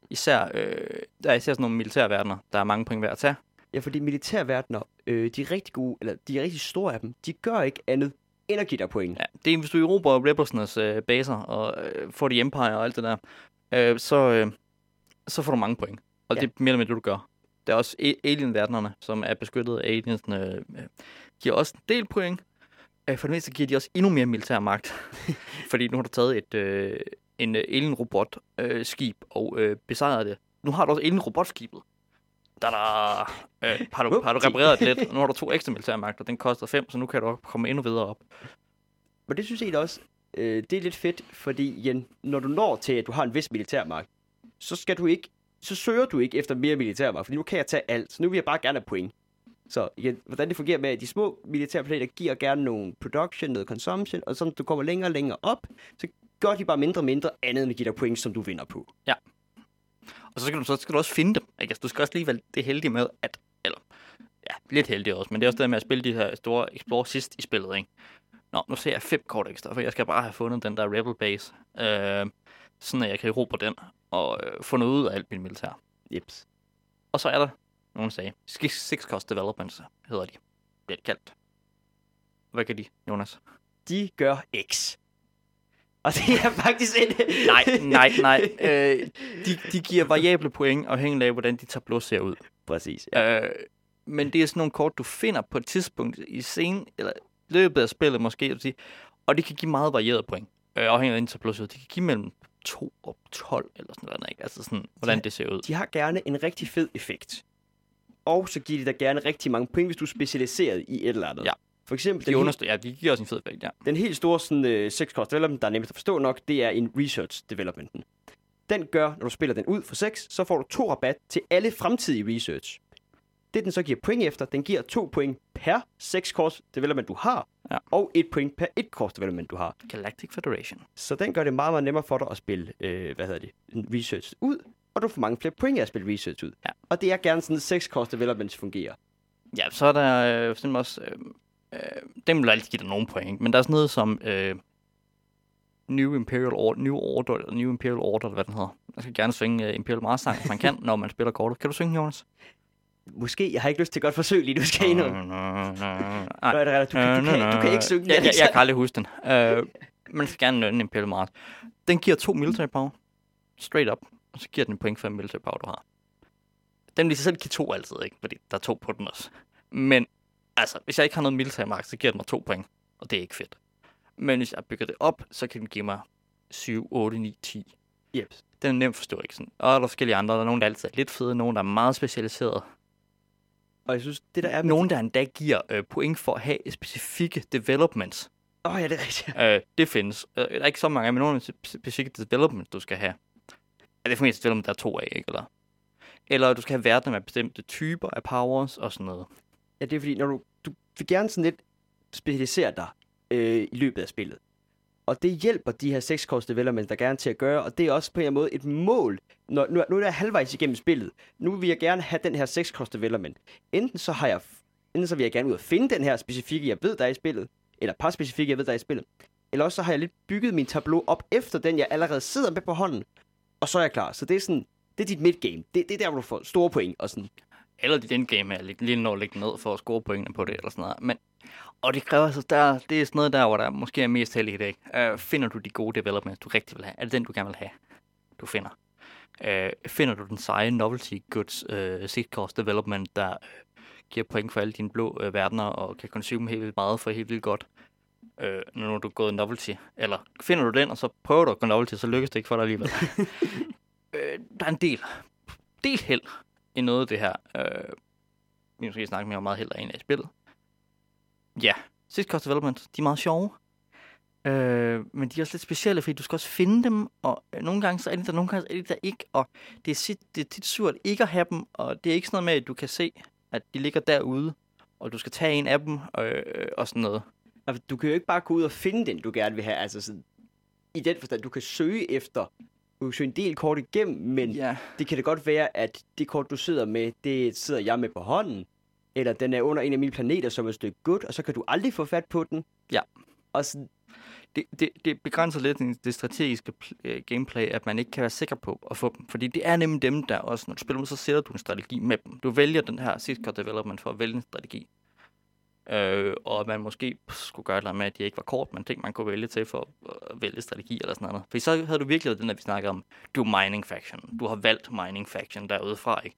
Især, øh, der er især sådan nogle militære verdener, der er mange point hver at tage. Ja, fordi militærverdener, øh, de er rigtig gode, eller de er rigtig store af dem, de gør ikke andet end at give dig point. Ja, det er, hvis du erobrer Rebels'nes øh, baser og øh, får de Empire og alt det der, øh, så, øh, så får du mange point. Og Ja. ja. det er mere eller mindre du gør. Der er også alien-verdenerne, som er beskyttet af aliensene, øh, giver også en del point. Øh, for det meste giver de også endnu mere militær magt. Fordi nu har du taget et, øh, en øh, alien-robot-skib og øh, besejret det. Nu har du også alien-robotskibet. Da da! Øh, har, du, har du repareret det lidt? Nu har du to ekstra militære magter. Den koster 5, så nu kan du komme endnu videre op. Men det synes jeg også, øh, det er lidt fedt, fordi igen, når du når til, at du har en vis militærmagt, så skal du ikke, så søger du ikke efter mere militærmagt, fordi nu kan jeg tage alt, så nu vil jeg bare gerne have point. Så igen, hvordan det fungerer med, at de små militærplaneter giver gerne nogle production, noget consumption, og sådan du kommer længere og længere op, så gør de bare mindre og mindre andet end at give dig point, som du vinder på. Og så skal du, så skal du også finde dem. Ikke? Altså, du skal også lige være det heldige med, at... Eller, ja, lidt heldig også, men det er også det med at spille de her store Explore sidst i spillet, ikke? Nå, nu ser jeg fem kort ekstra, for jeg skal bare have fundet den der Rebel Base. Øh, sådan at jeg kan erobre den og øh, få noget ud af alt mit militær. Jeps. Og så er der, nogen sagde, Six Cost Developments hedder de. Det kaldt. Hvad kan de, Jonas? De gør X. Og det er faktisk en... Nej, nej, nej. Øh, de, de giver variable point, afhængig af, hvordan de tableau ser ud. Præcis. Ja. Øh, men det er sådan nogle kort, du finder på et tidspunkt i scenen, eller løbet af spillet måske, vil sige, og det kan give meget varieret point, øh, afhængig af din tableau. ser ud. De kan give mellem 2 og 12, eller sådan noget, ikke? Altså sådan, hvordan Ja. det ser ud. De har gerne en rigtig fed effekt. Og så giver de dig gerne rigtig mange point, hvis du er specialiseret i et eller andet. Ja. For eksempel De understøtter, ja, de giver også en fed effekt, ja. den helt store sådan, uh, sex cost development, der er nemmest at forstå nok, det er en research developmenten. Den gør, når du spiller den ud for 6, så får du to rabat til alle fremtidige research. Det den så giver point efter, den giver to point per 6 course development, du har, Ja. og et point per et course development, du har. Galactic Federation. Så den gør det meget, meget nemmere for dig at spille, øh, hvad hedder det, en research ud, og du får mange flere point af at spille research ud. Ja. Og det er gerne sådan, 6 cost developments fungerer. Ja, så er der øh, også... Øh, øh, dem vil altid give dig nogle point, men der er sådan noget som øh, New Imperial Order, New Order, eller New Imperial Order, eller hvad den hedder. Jeg skal gerne svinge uh, Imperial Mars sang, man kan, når man spiller kortet. Kan du synge, Jonas? Måske, jeg har ikke lyst til et godt forsøg lige, du skal ind. Nej. Nej, du, kan, du, kan, du kan ikke synge. Ja, jeg, jeg kan aldrig huske den. Uh, man skal gerne nynne Imperial Mars. Den giver to military power. Straight up. Og så giver den en point for en power, du har. Den vil sig selv give to altid, ikke? Fordi der er to på den også. Men altså, hvis jeg ikke har noget military magt, så giver den mig to point. Og det er ikke fedt. Men hvis jeg bygger det op, så kan den give mig 7, 8, 9, 10. Yep. Den er nemt at forstå, ikke? Sådan. Og der er forskellige andre. Der er nogen, der altid er lidt fede. Nogen, der er meget specialiseret. Og jeg synes, det der er... med- Nogen, der endda giver øh, point for at have specifikke developments. Åh, oh, ja, det er rigtigt. Øh, det findes. Øh, der er ikke så mange, men nogle de specifikke developments, du skal have. Er det for mest der er to af, ikke? Eller, eller du skal have verdener med bestemte typer af powers og sådan noget. Ja, det er fordi, når du, du vil gerne sådan lidt specialisere dig øh, i løbet af spillet. Og det hjælper de her 6 course development der gerne til at gøre, og det er også på en måde et mål. Når, nu, nu er jeg halvvejs igennem spillet. Nu vil jeg gerne have den her 6 course development. Enten så har jeg, enten så vil jeg gerne ud og finde den her specifikke, jeg ved, der er i spillet, eller par specifikke, jeg ved, der er i spillet. eller også så har jeg lidt bygget min tableau op efter den, jeg allerede sidder med på hånden, og så er jeg klar. Så det er sådan, det er dit midgame. Det, det er der, hvor du får store point og sådan. Eller dit endgame er lige, lige når at lægge ned for at score pointene på det, eller sådan noget. Men, og det kræver så, der, det er sådan noget der, hvor der måske er mest heldigt, ikke? Uh, øh, finder du de gode developments, du rigtig vil have? Er det den, du gerne vil have, du finder? Uh, finder du den seje novelty goods uh, seed cost development, der giver point for alle dine blå uh, verdener, og kan consume helt vildt meget for helt vildt godt, uh, når du er gået novelty? Eller finder du den, og så prøver du at gå novelty, så lykkes det ikke for dig alligevel. uh, der er en del, del held i noget af det her. Øh, vi måske snakke mere om meget held af en af spillet. Ja, Six Cost Development, de er meget sjove. Øh, men de er også lidt specielle, fordi du skal også finde dem, og øh, nogle gange så er de der, nogle gange er de der ikke, og det er, sit, det er tit surt ikke at have dem, og det er ikke sådan noget med, at du kan se, at de ligger derude, og du skal tage en af dem, øh, og sådan noget. Du kan jo ikke bare gå ud og finde den, du gerne vil have. Altså sådan, i den forstand, du kan søge efter, du kan søge en del kort igennem, men Ja. det kan da godt være, at det kort, du sidder med, det sidder jeg med på hånden, eller den er under en af mine planeter som et stykke godt, og så kan du aldrig få fat på den. Ja. Og sådan, det, det, det begrænser lidt det strategiske øh, gameplay, at man ikke kan være sikker på at få dem. Fordi det er nemlig dem, der også, når du spiller dem, så sætter du en strategi med dem. Du vælger den her Card Development for at vælge en strategi. Øh, og at man måske skulle gøre det med, at de ikke var kort, men ting, man kunne vælge til for at vælge strategi eller sådan noget. For så havde du virkelig været den, der vi snakkede om, du er mining faction. Du har valgt mining faction derudefra, ikke?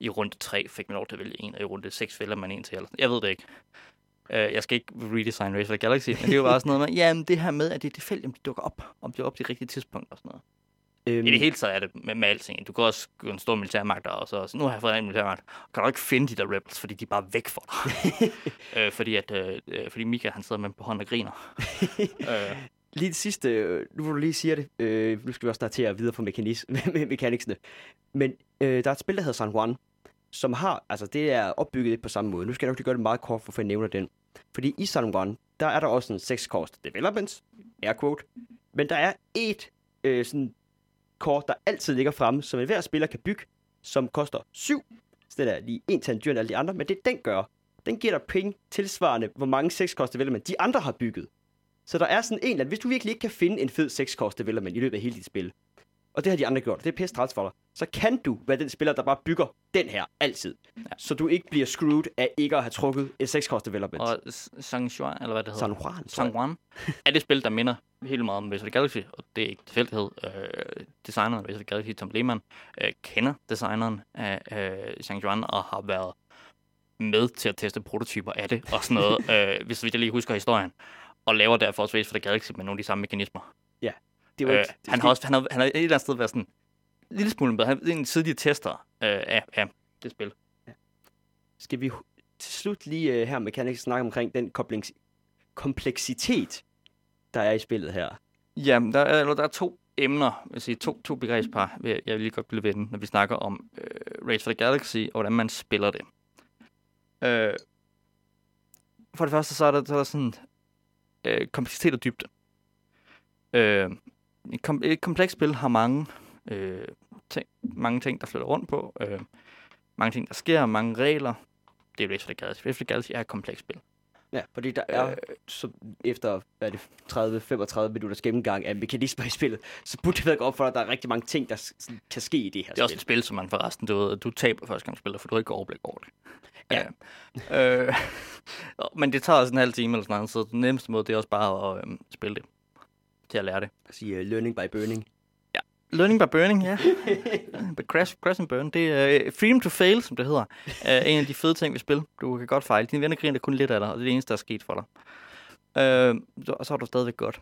I runde 3 fik man lov til at vælge en, og i runde 6 vælger man en til. Eller sådan. Jeg ved det ikke. Øh, jeg skal ikke redesign Race for Galaxy, men det er jo bare sådan noget med, jamen det her med, at det er tilfældigt, om de dukker op, om de er op til det rigtige tidspunkt og sådan noget øhm, I det hele taget er det med, med alting. Du kan også gå en stor militærmagt, og så, nu har jeg fået en militærmagt. Kan du ikke finde de der rebels, fordi de er bare væk fra dig. øh, fordi, at, øh, øh, fordi Mika, han sidder med på hånden og griner. øh, Lige det sidste, øh, nu hvor du lige siger det, øh, nu skal vi også snart til at videre på mekanis- med mekaniksene. Men øh, der er et spil, der hedder San Juan, som har, altså det er opbygget lidt på samme måde. Nu skal jeg nok lige gøre det meget kort, for at jeg nævner den. Fordi i San Juan, der er der også en 6 cost development, air quote, men der er et øh, sådan kort, der altid ligger fremme, som enhver spiller kan bygge, som koster 7. Så den er lige en til en dyr end alle de andre, men det den gør, den giver dig penge tilsvarende, hvor mange 6 development de andre har bygget. Så der er sådan en, at hvis du virkelig ikke kan finde en fed 6 development i løbet af hele dit spil, og det har de andre gjort, det er pisse træls for dig, så kan du være den spiller, der bare bygger den her altid. Ja. Så du ikke bliver screwed af ikke at have trukket et 6 cost development. og S- Sang Juan, eller hvad det hedder. San Juan. Sang Juan er det spil, der minder helt meget om the Galaxy, og det er ikke tilfældighed. Øh, designeren af the Galaxy, Tom Lehmann, øh, kender designeren af øh, Sang Juan og har været med til at teste prototyper af det og sådan noget, øh, hvis jeg lige husker historien. Og laver derfor også Race for the Galaxy med nogle af de samme mekanismer. Det var Øh, ikke, han har også han har, han har et eller andet sted været sådan en lille smule bedre. Han er en af de tidlige tester øh, af, af det spil. Skal vi til slut lige uh, her mechanics snakke omkring den koblings- kompleksitet, der er i spillet her? Ja, der er, eller der er to emner, vil sige, to, to begrebspar, vil jeg, jeg vil lige godt blive ved den, når vi snakker om øh, Race for the Galaxy, og hvordan man spiller det. Øh, for det første, så er der, så er der sådan øh, kompleksitet og dybde. Øh, et, kom, et komplekst spil har mange, øh, ting, mange ting, der flytter rundt på, øh, mange ting, der sker, mange regler. Det er Race for the Galaxy. Race for the Galaxy er et komplekst spil. Ja, fordi der er, så efter hvad er det, 30-35 minutters gennemgang af mekanismer i spillet, så burde det være op for dig, at der er rigtig mange ting, der kan ske i det her Det er også spil. et spil, som man forresten, du, ved, du taber første gang du spiller, for du har ikke overblik over det. Ja. Ja. Øh, men det tager også en halv time eller sådan noget, så den nemmeste måde, det er også bare at øhm, spille det. Til at lære det. Jeg siger uh, learning by burning. Learning by burning, ja. But crash, crash and burn. Det er uh, freedom to fail, som det hedder. er en af de fede ting ved spil. Du kan godt fejle. Dine venner griner kun lidt af dig, og det er det eneste, der er sket for dig. Øh, så, og så er du stadigvæk godt.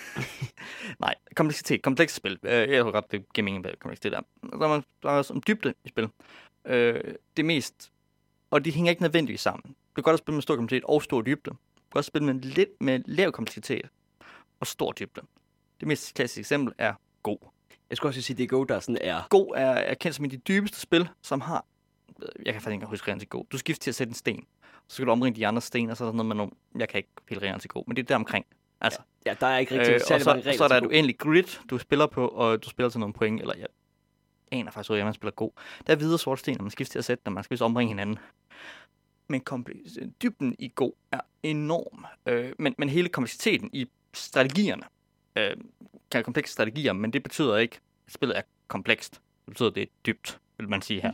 Nej, kompleksitet. Komplekse spil. Øh, jeg tror godt, det giver mening, hvad kompleksitet er. Så er man der er også om dybde i spil. Øh, det mest... Og de hænger ikke nødvendigvis sammen. Du kan godt spille med stor kompleksitet og stor dybde. Du kan også spille med lidt med lav kompleksitet og stor dybde. Det mest klassiske eksempel er Go. Jeg skulle også sige, det er Go, der sådan er... Go er, er kendt som et af de dybeste spil, som har... Jeg kan faktisk ikke huske reglerne til Go. Du skifter til at sætte en sten. Så skal du omringe de andre sten, og så er der noget med nogle... Jeg kan ikke helt reglerne til Go, men det er der omkring. Altså, Ja, der er ikke rigtig øh, særlig så, mange regler så er der et Go. uendeligt grid, du spiller på, og du spiller til nogle point, eller jeg aner faktisk, hvordan man spiller Go. Der er hvide og sorte sten, og man skifter til at sætte dem, man skal vist omringe hinanden. Men dybden i Go er enorm. Øh, men, men hele kompleksiteten i strategierne øh, kan være komplekse strategier, men det betyder ikke, at spillet er komplekst. Det betyder, at det er dybt, vil man sige her.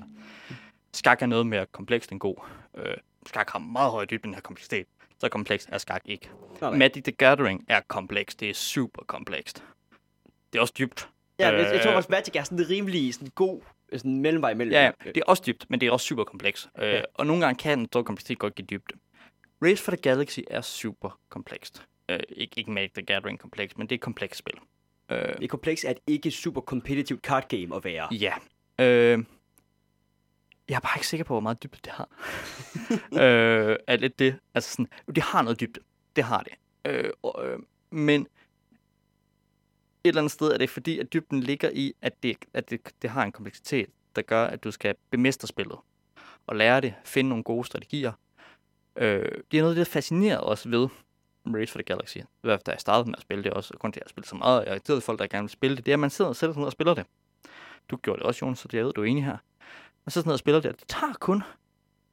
Skak er noget mere komplekst end god. Øh, skak har meget høj dybde, den her kompleksitet. Så komplekst er skak ikke. Nej. Magic the Gathering er komplekst. Det er super komplekst. Det er også dybt. Ja, men jeg, jeg tror Øh, også, Magic er sådan rimelig sådan god sådan mellemvej mellem. Ja, ja, det er også dybt, men det er også super kompleks. Øh, Ja. Og nogle gange kan en stor kompleksitet godt give dybde. Race for the Galaxy er super komplekst. Øh, ikke, ikke Magic the Gathering kompleks, men det er et komplekst spil. Øh, Det er kompleks er et ikke super competitive card game at være. ja. Øh, jeg er bare ikke sikker på, hvor meget dybde det har. øh, er lidt det. Altså sådan, det har noget dybde. Det har det. Øh, og, øh, men et eller andet sted er det fordi, at dybden ligger i, at det, at det, det har en kompleksitet, der gør, at du skal bemestre spillet. Og lære det, finde nogle gode strategier. Øh, det er noget, der fascinerer os ved Race for the Galaxy. I hvert fald, da jeg startede med at spille det også, og grund til, at spillet så meget, og jeg irriteret folk, der gerne vil spille det, det er, at man sidder og sætter sig ned og spiller det. Du gjorde det også, Jonas, så jeg ved, du er enig her. Man sidder ned og spiller det, og det tager kun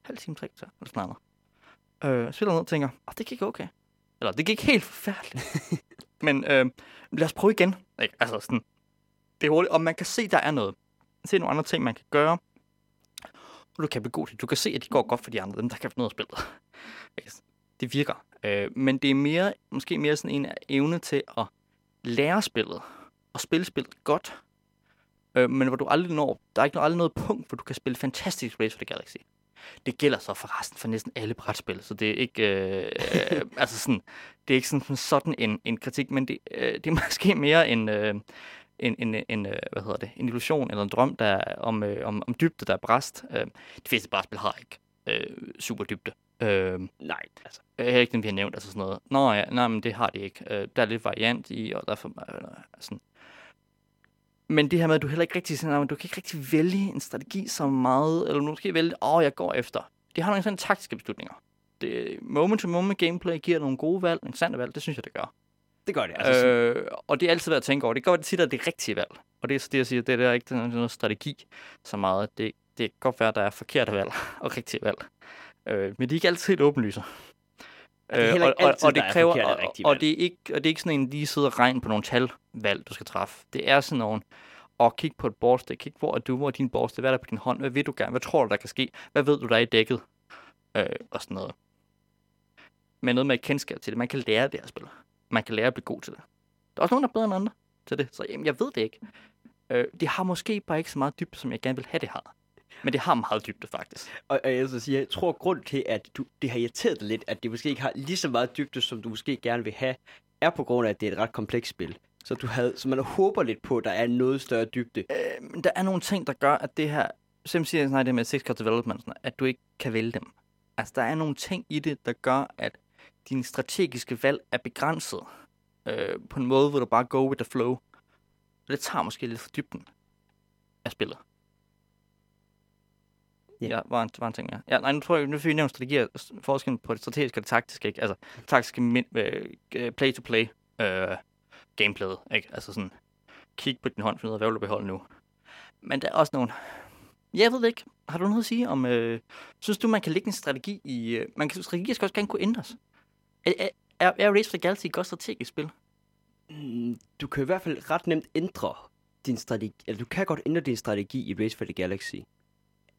halv time, tre kvarter, eller sådan noget. Øh, spiller ned og tænker, oh, det gik okay. Eller, det gik helt forfærdeligt. Men øh, lad os prøve igen. Ikke? Altså sådan, det er hurtigt, og man kan se, der er noget. Se nogle andre ting, man kan gøre. Og du kan blive god til. Du kan se, at de går godt for de andre, dem der kan finde noget af spillet. Ikke? Det virker. Øh, men det er mere, måske mere sådan en evne til at lære spillet. Og spille spillet godt. Øh, men hvor du aldrig når, der er ikke aldrig noget punkt, hvor du kan spille fantastisk Race for the Galaxy. Det gælder så forresten for næsten alle brætspil, så det er ikke, øh, øh, altså sådan, det er ikke sådan, sådan en, en kritik, men det, øh, det er måske mere en, øh, en, en, en, øh, hvad hedder det, en illusion eller en drøm der er om, øh, om, om dybde, der er bræst. Øh, de fleste brætspil har ikke øh, super dybde. Øh, Nej, altså. Øh, Heller ikke vi har nævnt, altså sådan noget. Nå ja, nej, men det har de ikke. Øh, der er lidt variant i, og derfor øh, sådan. Men det her med, at du heller ikke rigtig, sådan, du kan ikke rigtig vælge en strategi så meget, eller måske vælge, åh, oh, jeg går efter. Det har nogle sådan taktiske beslutninger. Det, moment-to-moment gameplay giver nogle gode valg, interessante valg, det synes jeg, det gør. Det gør det. Altså, sådan, Øh, og det er altid værd at tænke over. Det går godt tit, at det er rigtige valg. Og det er så det, jeg siger, det er der ikke noget, noget strategi så meget. Det, det kan godt være, at der er forkerte valg og rigtige valg. Øh, men de er ikke altid helt åbenlyse. det er heller ikke og, altid, og, og det er kræver, og og, og, det er ikke, og det er ikke sådan en, lige sidder og regn på nogle talvalg, du skal træffe. Det er sådan nogle, og kig på et boardstick. Kig, hvor er du, hvor er din boardstick? Hvad er der på din hånd? Hvad vil du gerne? Hvad tror du, der kan ske? Hvad ved du, der er i dækket? Øh, og sådan noget. Men noget med kendskab til det. Man kan lære det her spil. Man kan lære at blive god til det. Der er også nogen, der er bedre end andre til det. Så jamen, jeg ved det ikke. Øh, det har måske bare ikke så meget dybde, som jeg gerne vil have, det har. Men det har meget dybde, faktisk. og, og jeg, så sige, jeg tror, grund til, at du, det har irriteret dig lidt, at det måske ikke har lige så meget dybde, som du måske gerne vil have, er på grund af, at det er et ret komplekst spil. Så, du havde, så man håber lidt på, at der er noget større dybde. Øh, men der er nogle ting, der gør, at det her... Siger sådan det med six cut development, sådan, at du ikke kan vælge dem. Altså, der er nogle ting i det, der gør, at dine strategiske valg er begrænset. Øh, på en måde, hvor du bare go with the flow. Og det tager måske lidt for dybden af spillet. Ja. Ja, var en, var en ting, ja. ja nej, nu tror jeg, nu fik vi nævnt strategier, forskellen på det strategiske og det taktiske, ikke? Altså, taktiske øh, play-to-play øh, gameplayet, ikke? Altså sådan, kig på din hånd, finde ud af, hvad vil du beholde nu. Men der er også nogle... Jeg ved det ikke. Har du noget at sige om... Øh, synes du, man kan lægge en strategi i... Øh, man kan, strategier skal også gerne kunne ændres. Er, er, er, Race for the Galaxy et godt strategisk spil? Mm, Du kan i hvert fald ret nemt ændre din strategi. Eller du kan godt ændre din strategi i Race for the Galaxy.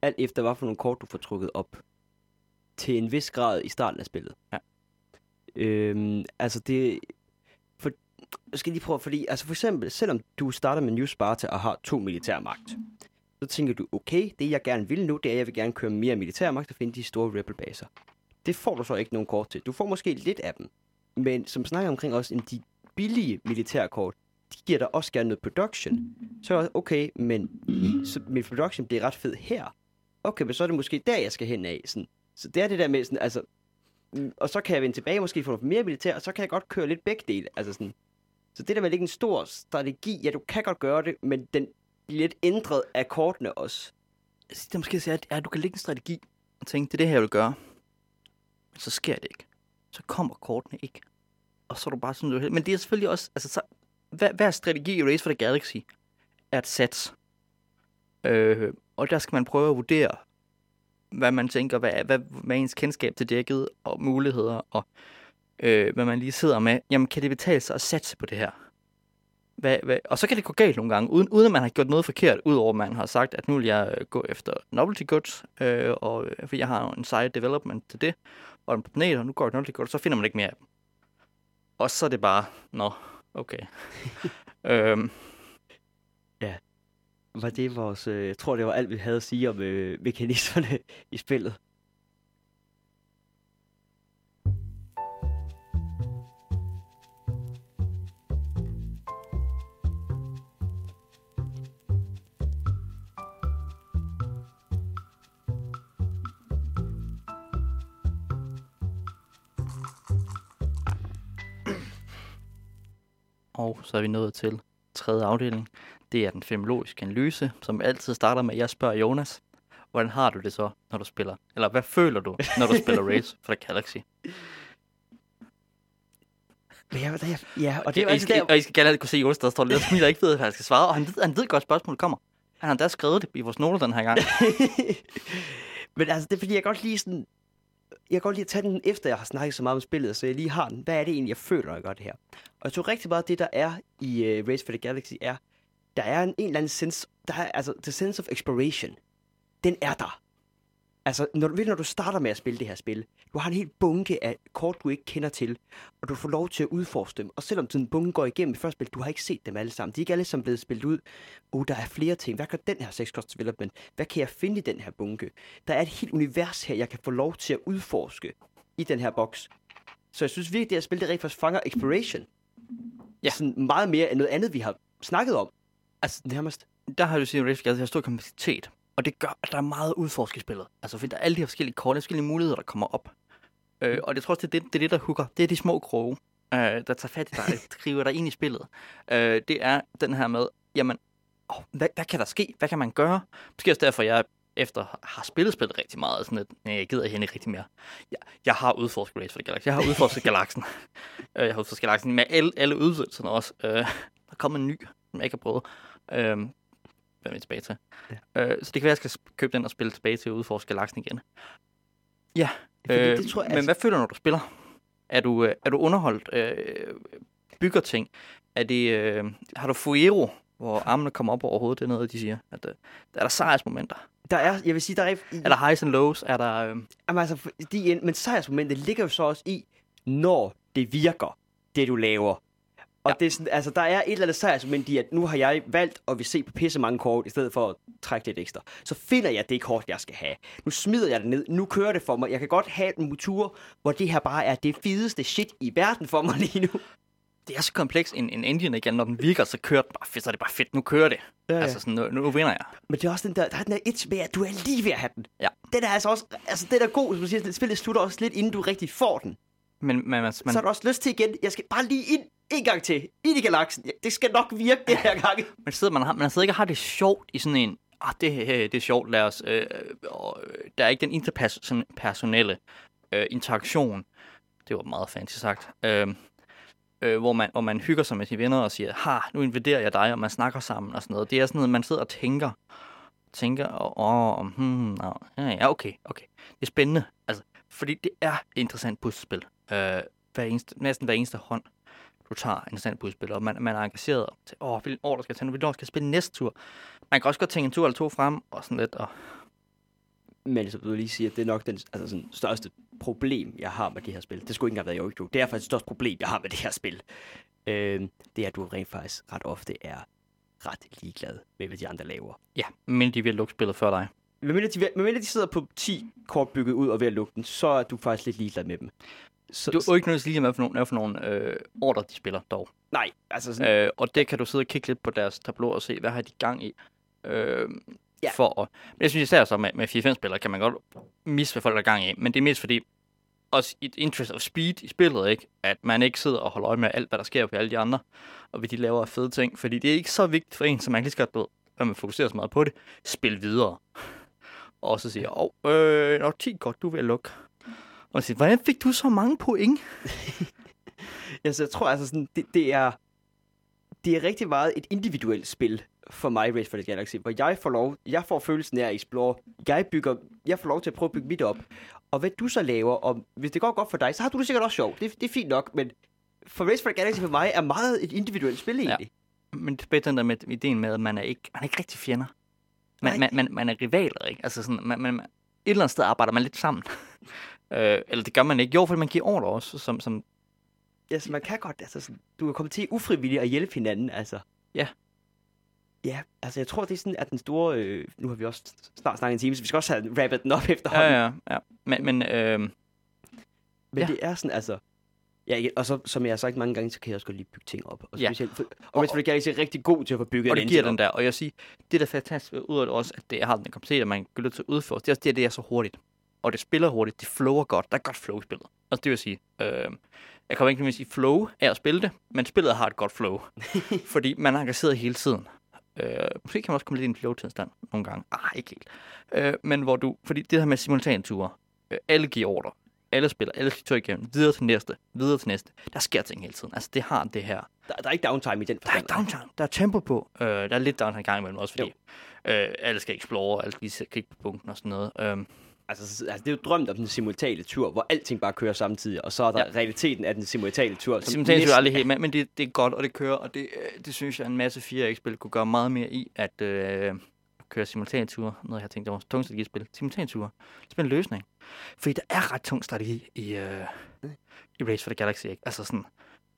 Alt efter, hvad for nogle kort, du får trukket op. Til en vis grad i starten af spillet. Ja. Øhm, altså det... For, jeg skal lige prøve, fordi altså for eksempel, selvom du starter med New Sparta og har to militærmagt, så tænker du, okay, det jeg gerne vil nu, det er, at jeg vil gerne køre mere militærmagt og finde de store rebelbaser. Det får du så ikke nogen kort til. Du får måske lidt af dem. Men som snakker omkring også, en de billige militærkort, de giver dig også gerne noget production. Så okay, men så min production bliver ret fed her. Okay, men så er det måske der, jeg skal hen af. Sådan. Så det er det der med sådan, altså... Mm, og så kan jeg vende tilbage, måske få noget mere militær, og så kan jeg godt køre lidt begge dele. Altså sådan. Så det der med at en stor strategi, ja, du kan godt gøre det, men den bliver lidt ændret af kortene også. Det er måske at sige, at ja, du kan lægge en strategi og tænke, det er det her, jeg vil gøre. Men så sker det ikke. Så kommer kortene ikke. Og så er du bare sådan, du Men det er selvfølgelig også, altså så, hver, hver strategi i Race for the Galaxy er et sats. Øh, og der skal man prøve at vurdere, hvad man tænker, hvad, hvad, hvad ens kendskab til dækket og muligheder, og øh, hvad man lige sidder med. Jamen, kan det betale sig at satse på det her? Hvad, hvad? Og så kan det gå galt nogle gange, uden, uden at man har gjort noget forkert, udover at man har sagt, at nu vil jeg øh, gå efter novelty goods, øh, og, øh, for jeg har en side development til det, og en planet, og nu går jeg novelty goods, så finder man ikke mere af dem. Og så er det bare, nå, okay. øhm, var det vores... Øh, jeg tror, det var alt, vi havde at sige om øh, mekanismerne i spillet. Og så er vi nået til tredje afdeling. Det er den femologiske analyse, som altid starter med, at jeg spørger Jonas, hvordan har du det så, når du spiller? Eller hvad føler du, når du spiller Race for the Galaxy? Men jeg, jeg, ja, og det er og, I skal, der... og I skal gerne kunne se Jonas, der står lidt og smiler, ikke ved, hvad han skal svare. Og han ved, han ved godt, spørgsmålet kommer. Han har da skrevet det i vores noter den her gang. Men altså, det er fordi, jeg godt lige sådan... Jeg kan godt lide at tage den, efter jeg har snakket så meget om spillet, så jeg lige har den. Hvad er det egentlig, jeg føler, når jeg gør det her? Og jeg tror rigtig meget, det, der er i uh, Race for the Galaxy, er, der er en, en eller anden sense, der er, altså, the sense of exploration. Den er der. Altså, når du, ved, når du starter med at spille det her spil, du har en helt bunke af kort, du ikke kender til, og du får lov til at udforske dem. Og selvom sådan en bunke går igennem i første spil, du har ikke set dem alle sammen. De er ikke alle sammen blevet spillet ud. Oh, der er flere ting. Hvad gør den her sex cost development? Hvad kan jeg finde i den her bunke? Der er et helt univers her, jeg kan få lov til at udforske i den her boks. Så jeg synes virkelig, at det her spil, det rent faktisk fanger exploration. Ja. Sådan meget mere end noget andet, vi har snakket om. Altså nærmest. Der har du sige, at Race for the Galaxy har stor kapacitet. Og det gør, at der er meget udforsk i spillet. Altså, fordi der er alle de her forskellige kort, forskellige muligheder, der kommer op. Øh, og det tror også, det er det, det, er det der hooker. Det er de små kroge, øh, der tager fat i dig, der skriver dig ind i spillet. Øh, det er den her med, jamen, åh, hvad, hvad kan der ske? Hvad kan man gøre? Måske også derfor, jeg efter har spillet spillet rigtig meget, sådan at nej, jeg gider hende ikke rigtig mere. Jeg, jeg har udforsket Race for Galaxy. Jeg har udforsket galaksen. Øh, jeg har udforsket galaksen med alle, alle udvidelserne også. Øh, der er kommet en ny, som jeg ikke har prøvet. Øh, hvad er vi tilbage til? Ja. Øh, så det kan være, at jeg skal købe den og spille tilbage til at udforske galaksen igen. Ja, øh, det tror jeg, men altså- hvad føler du, når du spiller? Er du, øh, er du underholdt? Øh, bygger ting? Er det, øh, har du fuero, hvor armene kommer op over hovedet? Det er noget, de siger. At, øh, er der sejrsmomenter? Der er, jeg vil sige, der er... Er der highs and lows? Er der... Øh, Jamen altså, fordi, men sejrsmomentet ligger jo så også i, når det virker, det du laver. Og Ja. det er sådan, altså, der er et eller andet sejrsmoment i, at nu har jeg valgt at vil se på pisse mange kort, i stedet for at trække lidt ekstra. Så finder jeg det kort, jeg skal have. Nu smider jeg det ned. Nu kører det for mig. Jeg kan godt have en motor, hvor det her bare er det fedeste shit i verden for mig lige nu. det er så kompleks en, en engine igen. Når den virker, så kører den bare fedt. Så er det bare fedt. Nu kører det. Ja, ja. Altså sådan, nu, nu vinder jeg. Men det er også den der, der er den der et med, at du er lige ved at have den. Ja. Den er altså også, altså den er god, som du siger, spillet slutter også lidt, inden du rigtig får den. Men, men, man, så har du også lyst til igen, jeg skal bare lige ind en gang til, ind i galaksen. Ja, Det skal nok virke det her gang. Man sidder, man, har, man sidder ikke og har det sjovt i sådan en, ah, det, øh, det er sjovt, lad os, øh, øh og, øh, der er ikke den interpersonelle øh, interaktion, det var meget fancy sagt, øh, øh, hvor, man, hvor man hygger sig med sine venner og siger, ha, nu invaderer jeg dig, og man snakker sammen og sådan noget. Det er sådan noget, man sidder og tænker, tænker, åh, oh, hmm, no, ja, okay, okay. Det er spændende, altså, fordi det er et interessant puslespil. Øh, hver eneste, næsten hver eneste hånd du tager en interessant puslespil, og man, man er engageret til, åh, hvilken år der skal tage nu, hvilken år skal jeg spille næste tur. Man kan også godt tænke en tur eller to frem, og sådan lidt, og Men som du lige siger, det er nok den altså sådan, største problem, jeg har med det her spil. Det skulle ikke engang være Yojo. Det er faktisk det største problem, jeg har med det her spil. Øh, det er, at du rent faktisk ret ofte er ret ligeglad med, hvad de andre laver. ja, men de vil lukke spillet før dig. Medmindre de, medmindre de sidder på 10 kort bygget ud og ved at lukke den, så er du faktisk lidt ligeglad med dem. Så, Du er jo ikke nødt til lige med, for nogle, hvad for nogle øh, ordre, de spiller dog. nej, altså sådan, Øh, og det kan du sidde og kigge lidt på deres tableau og se, hvad har de gang i. Øh, Ja. for at, men jeg synes især så med, med 4-5-spillere, kan man godt misse, hvad folk er gang i. Men det er mest fordi, også et interest of speed i spillet, ikke? At man ikke sidder og holder øje med alt, hvad der sker på alle de andre, og hvad de laver af fede ting. Fordi det er ikke så vigtigt for en, så man lige ved, når man fokuserer så meget på det, spil videre. Og så siger, åh, oh, øh, nå, 10 godt, du vil lukke. Og siger, hvordan fik du så mange point? altså, jeg tror altså sådan, det, det er det er rigtig meget et individuelt spil for mig, Race for the Galaxy, hvor jeg får lov, jeg får følelsen af at explore. Jeg bygger, jeg får lov til at prøve at bygge mit op. og hvad du så laver, og hvis det går godt for dig, så har du det sikkert også sjovt. Det, det er fint nok, men for Race for the Galaxy for mig er meget et individuelt spil egentlig. Men det er der med ideen med, at man er ikke, man er ikke rigtig fjender. Man, man, man, man er rivaler, ikke? Altså sådan, man, man, et eller andet sted arbejder man lidt sammen. Øh, eller det gør man ikke. Jo, fordi man giver ordre også, som, som Ja, så man kan godt, altså sådan, du kan komme til ufrivilligt at hjælpe hinanden, altså. Ja. Ja, altså jeg tror, det er sådan, at den store, øh, nu har vi også snart snakket en time, så vi skal også have rappet den op efterhånden. Ja, ja, ja. Men, men øh, Men ja. det er sådan, altså, ja, og så, som jeg har sagt mange gange, så kan jeg også godt lide at bygge ting op. Og, Ja. specielt, for, og for the Galaxy er rigtig god til at få bygget og det giver den der. Og jeg siger, det der er fantastisk ud af det også, at det har den kapacitet, at man kan lidt til at udføre. Det er også det, det er så hurtigt. Og det spiller hurtigt. Det flower godt. Der er godt flow i spillet. Og det vil sige, øh, jeg kommer ikke at sige flow af at spille det, men spillet har et godt flow. fordi man er engageret hele tiden. Øh, måske kan man også komme lidt i en flow-tilstand nogle gange. Ah, ikke helt. Øh, men hvor du, fordi det her med simultanture, øh, alle giver ordre. Alle spiller, alle skal trykke igennem, videre til næste, videre til næste. Der sker ting hele tiden. Altså, det har det her. Der, der er ikke downtime i den Der er ikke downtime. Der er tempo på. Øh, der er lidt downtime i gang imellem også, fordi øh, alle skal explore, alle skal kigge på punkten og sådan noget. Øh, Altså, så- altså, det er jo drømt om den simultale tur, hvor alting bare kører samtidig, og så er der Ja. realiteten af den simultale tur. som Simultant er næsten- aldrig helt med, men det, det er godt, og det kører, og det, øh, det synes jeg, en masse 4X-spil kunne gøre meget mere i, at øh, køre simultanture. Noget, jeg har tænkt, det var tungt strategispil. Simultanture. Det er en løsning. Fordi der er ret tung strategi i, øh, i Race for the Galaxy, ikke? Altså sådan,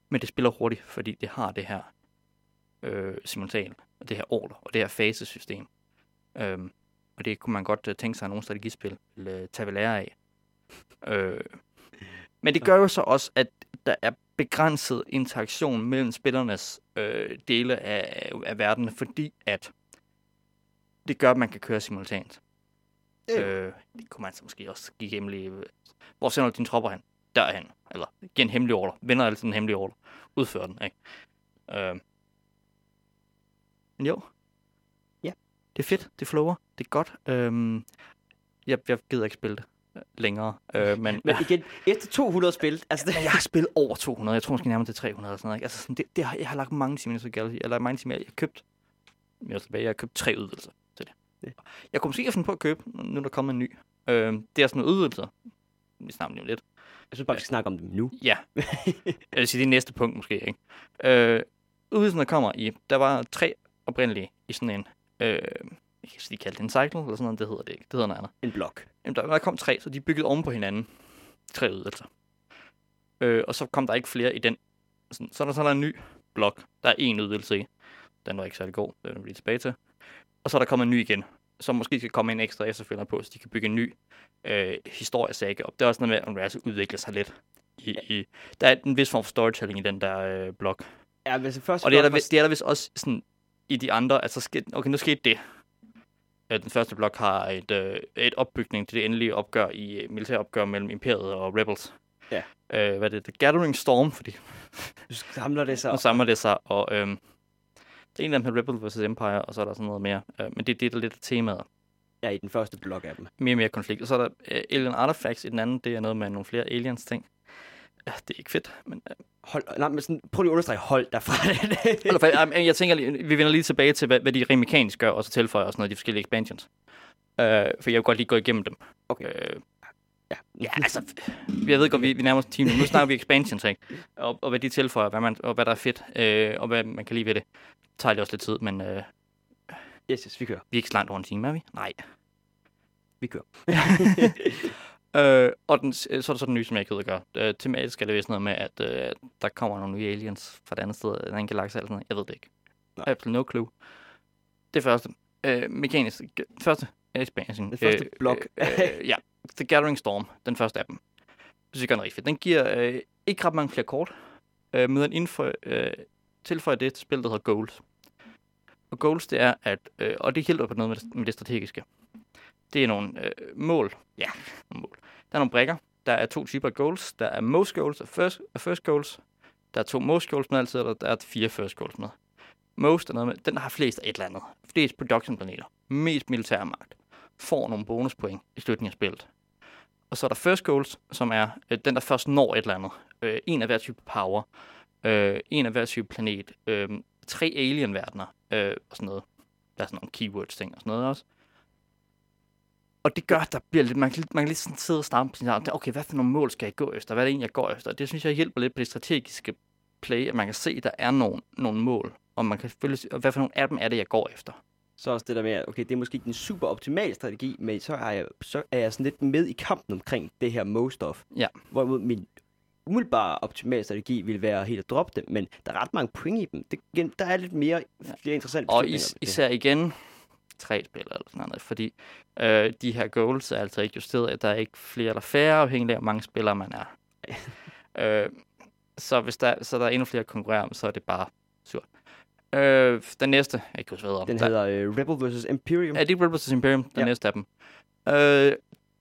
men det spiller hurtigt, fordi det har det her øh, simultan, og det her order, og det her fasesystem. Øhm, og det kunne man godt øh, tænke sig, at nogle strategispil ville øh, tage ved lære af. Øh, men det gør jo så også, at der er begrænset interaktion mellem spillernes øh, dele af, af verden, fordi at det gør, at man kan køre simultant. Ja. Øh, det kunne man så måske også give hemmelige... Hvor sender du dine tropper hen? Derhen. Eller giv en hemmelig ordre. Vender altid en hemmelig ordre. Udfør den, ikke? Øh. Men jo. Det er fedt. Det flower. Det er godt. Øhm, jeg, jeg gider ikke spille det øh, længere. Øh, men, Men igen, efter 200 spil, altså det, jeg har spillet over 200. Jeg tror måske nærmere til 300 eller sådan noget. Ikke? Altså, sådan, det, det har, jeg har lagt mange timer i Galaxy. Jeg har lagt mange timer. Jeg har købt, jeg er tilbage, jeg har købt tre udvidelser til det. Ja. Jeg kunne måske have fundet på at købe, nu er der kommet en ny. Øh, det er sådan nogle udvidelser. Vi snakker lige om lidt. jeg synes bare, vi skal snakke om dem nu. Ja. jeg vil sige, det er næste punkt måske. Ikke? Øh, udvidelsen, der kommer i, der var tre oprindelige i sådan en, øh, jeg kan lige kalde det en cycle, eller sådan noget, det hedder det ikke. Det hedder noget andet. En blok. Jamen, der, der kom tre, så de bygget oven på hinanden. Tre udvidelser. Øh, og så kom der ikke flere i den. Sådan, så er der så er der en ny blok. Der er en udvidelse i. Den var ikke særlig god. Den er vi lige tilbage til. Og så er der kommet en ny igen. Så måske skal komme en ekstra efterfølger på, så de kan bygge en ny øh, historiesaga op. Det er også noget med, at universet udvikler sig lidt. I, i, der er en vis form for storytelling i den der øh, blok. Ja, men altså først Og det er, der, det er der vist også sådan, i de andre, altså ske, okay, nu skete det. Øh, Den første blok har et, øh, et opbygning til det endelige opgør i øh, militæropgør mellem Imperiet og Rebels. Ja. Øh, hvad er det? The Gathering Storm, fordi du samler det så. nu samler det sig, og øhm, det er en af dem med Rebel vs. Empire, og så er der sådan noget mere. Øh, men det er det, der er lidt temaet. Ja, i den første blok af dem. Mere og mere konflikt. Og så er der øh, Alien Artifacts i den anden, det er noget med nogle flere aliens ting. Ja, det er ikke fedt, men øh, Hold, nej, men sådan, prøv lige at understrege hold derfra. Eller, for, jeg, tænker, lige- vi vender lige tilbage til, hvad, hvad de rent mekanisk gør, og så tilføjer også noget af de forskellige expansions. Uh, for jeg vil godt lige gå igennem dem. Okay. Uh, ja. ja, altså, jeg ved godt, vi, vi nærmer os en time nu. Nu snakker vi expansions, ikke? Og, og hvad de tilføjer, hvad man, og hvad der er fedt, uh, og hvad man kan lide ved det. Det tager lige også lidt tid, men uh, Yes, yes, vi kører. vi er ikke så langt over en time, er vi? Nej. Vi kører. Øh, og den, så er der så den nye, som jeg ikke ved at gøre. Uh, tematisk skal det vist noget med, at uh, der kommer nogle nye aliens fra et andet sted, en anden galakse eller sådan noget. Jeg ved det ikke. Nej. Absolut no clue. Det første. Uh, mekanisk. Første expansion. Den første Øh, blok. Øh, øh, ja. The Gathering Storm. Den første af dem. Det synes jeg noget rigtig fedt. Den giver uh, ikke ret mange flere kort. Uh, med en info, uh, tilføjer det til spil, der hedder Goals. Og Goals, det er, at, uh, og det hjælper på noget med det, med det strategiske. Det er nogle øh, mål. Ja, nogle mål. Der er nogle brækker. Der er to typer goals. Der er most goals og first, og first goals. Der er to most goals med altid, og der er fire first goals med. Most er noget med, den der har flest af et eller andet. Flest production planeter. Mest militærmagt. Får nogle bonuspoint i slutningen af spillet. Og så er der first goals, som er øh, den, der først når et eller andet. Øh, en af hver type power. Øh, en af hver type planet. Øh, tre alien-verdener. Øh, og sådan noget. Der er sådan nogle keywords ting og sådan noget også. Og det gør, at der bliver lidt, man kan, man kan lidt sådan sidde og stampe sin arm. Okay, hvad for nogle mål skal jeg gå efter? Hvad er det egentlig, jeg går efter? Det synes jeg hjælper lidt på det strategiske play, at man kan se, at der er nogle, nogle mål. Og man kan følge, og hvad for nogle af dem er det, jeg går efter. Så også det der med, at okay, det er måske ikke den super optimale strategi, men så er jeg, så er jeg sådan lidt med i kampen omkring det her most of. Ja. Hvorimod min umiddelbare optimale strategi ville være helt at droppe dem, men der er ret mange point i dem. Det, igen, der er lidt mere flere interessante Og is, især igen, tre spillere eller sådan noget, fordi øh, de her goals er altså ikke justeret, at der er ikke flere eller færre, afhængig af, hvor mange spillere man er. øh, så hvis der, så der er endnu flere at konkurrere om, så er det bare surt. Øh, den næste, jeg kan huske, hvad Den der, hedder uh, Rebel vs. Imperium. er det Rebel vs. Imperium, den Ja. ja. næste af dem. Øh,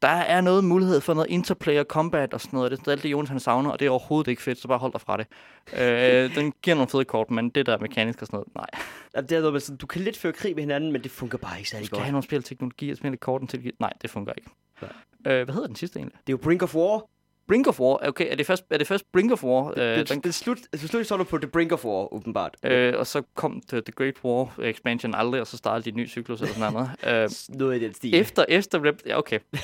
der er noget mulighed for noget interplayer combat og sådan noget. Det er alt det, Jonas han savner, og det er overhovedet ikke fedt, så bare hold dig fra det. øh, den giver nogle fede kort, men det der mekanisk og sådan noget, nej. Og det er noget sådan, du kan lidt føre krig med hinanden, men det fungerer bare ikke Du særlig skal godt. have nogle spilteknologi og spille korten til. Nej, det fungerer ikke. Nej. Øh, hvad hedder den sidste egentlig? Det er jo Brink of War. Brink of War. Okay, er det først, er det først Brink of War? Øh, Øh, det, den, det, slut, altså, slut så du på The Brink of War, åbenbart. øh, og så kom The, The Great War expansion aldrig, og så startede de en ny cyklus eller sådan noget. øh, Noget i den stil. efter, efter. Ja, okay. øh,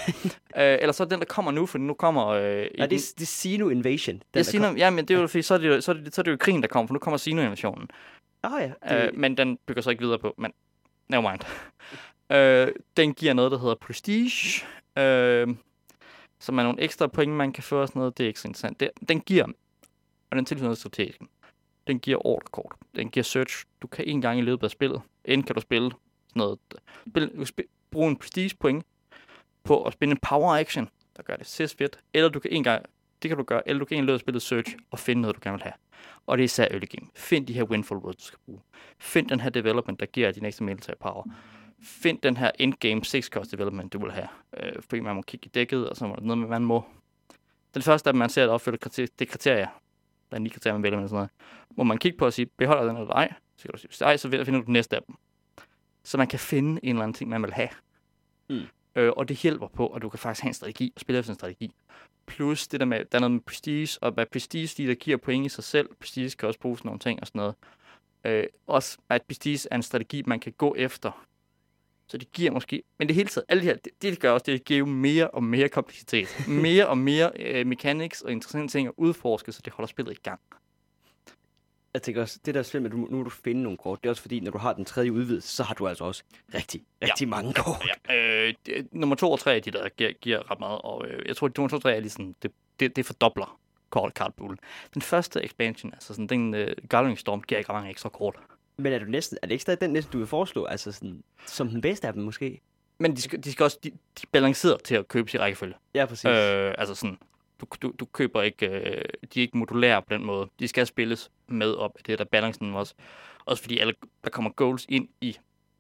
eller så er den, der kommer nu, for nu kommer... Øh, den- det, er, det er Sino Invasion. Den, der siger, ja, men det er jo, fordi så er det så er det, så er det jo krigen, der kommer, for nu kommer Sino-invasionen. kom- Ah ja, det, Øh, men den bygger så ikke videre på, men never mind. øh, den giver noget, der hedder Prestige, øh, som er nogle ekstra point, man kan få og sådan noget. Det er ikke så interessant. Det, den giver, og den tilføjer noget strategisk, den giver orderkort. Den giver search. Du kan en gang i løbet af spillet, enten kan du spille sådan noget, spil, du kan spil, bruge en prestige point på at spille en power action, der gør det sidst fedt, eller du kan en gang, det kan du gøre, eller du kan en løbet af spillet search og finde noget, du gerne vil have. Og det er især early game. Find de her windfall words, du skal bruge. Find den her development, der giver dig din ekstra military power. Find den her endgame 6 cost development, du vil have. Øh, fordi man må kigge i dækket, og så er der noget med, man må. Den første, at man ser, at opfylde kriterie, det er kriterier. Der er ni kriterier, man vælger med sådan noget. Må man kigge på og sige, beholder den eller ej? Så kan du sige, hvis ej, så finder du den næste af dem. Så man kan finde en eller anden ting, man vil have. Mm. Øh, og det hjælper på, at du kan faktisk have en strategi, og spille efter en strategi. Plus det der med, der er noget med prestige, og hvad prestige lige der giver point i sig selv. Prestige kan også bruges nogle ting og sådan noget. Øh, også at prestige er en strategi, man kan gå efter. Så det giver måske, men det hele taget, alle de her, det, det gør også, det giver jo mere og mere kompleksitet. mere og mere øh, mechanics og interessante ting at udforske, så det holder spillet i gang. jeg tænker også, det der er slemt, at du, nu må du finde nogle kort. Det er også fordi, når du har den tredje udvidelse, så har du altså også rigtig, rigtig mange kort. Ja, øh, det, nummer to og tre er de, der giver, giver ret meget, og øh, jeg tror, at nummer to og tre er lige sådan, det, det, det fordobler card card pool. Den første expansion, altså sådan, den øh, Gathering Storm, giver ikke mange ekstra kort. Men er, du næsten, er det ikke stadig den næste, du vil foreslå? Altså sådan, som den bedste af dem måske? Men de skal, de skal også, de, de er balanceret til at købe i rækkefølge. Ja, præcis. Øh, altså sådan, du, du, du køber ikke, øh, de er ikke modulære på den måde. De skal spilles med op. Det er der balancen også. Også fordi alle, der kommer goals ind i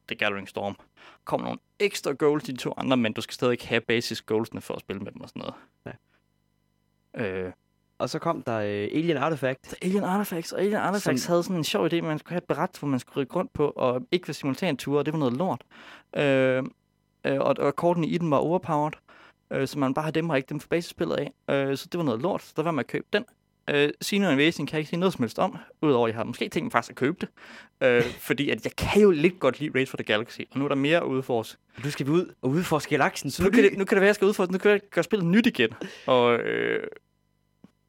The Gathering Storm. Der kommer nogle ekstra goals i de to andre, men du skal stadig have basis goalsene for at spille med dem og sådan noget. Ja. Øh, Og så kom der øh, Alien Artifact. så Alien Artifacts, og Alien Artifacts Som- havde sådan en sjov idé, man skulle have et bræt, hvor man skulle rykke rundt på, og ikke være simultanture, og det var noget lort. Øh, øh, og, og kortene i den var overpowered, øh, så man bare havde dem og ikke dem for basisspillet af. Øh, så det var noget lort, så der var med at købe den. Øh, Sino Invasion kan jeg ikke sige noget som helst om, udover at jeg har måske tænkt mig faktisk at købe det. Øh, fordi at jeg kan jo lidt godt lide Race for the Galaxy, og nu er der mere at udforske. Nu skal vi ud og udforske galaksen. Så nu kan, det, nu kan det være, at jeg skal udforske, nu kan jeg gøre spillet nyt igen. Og øh,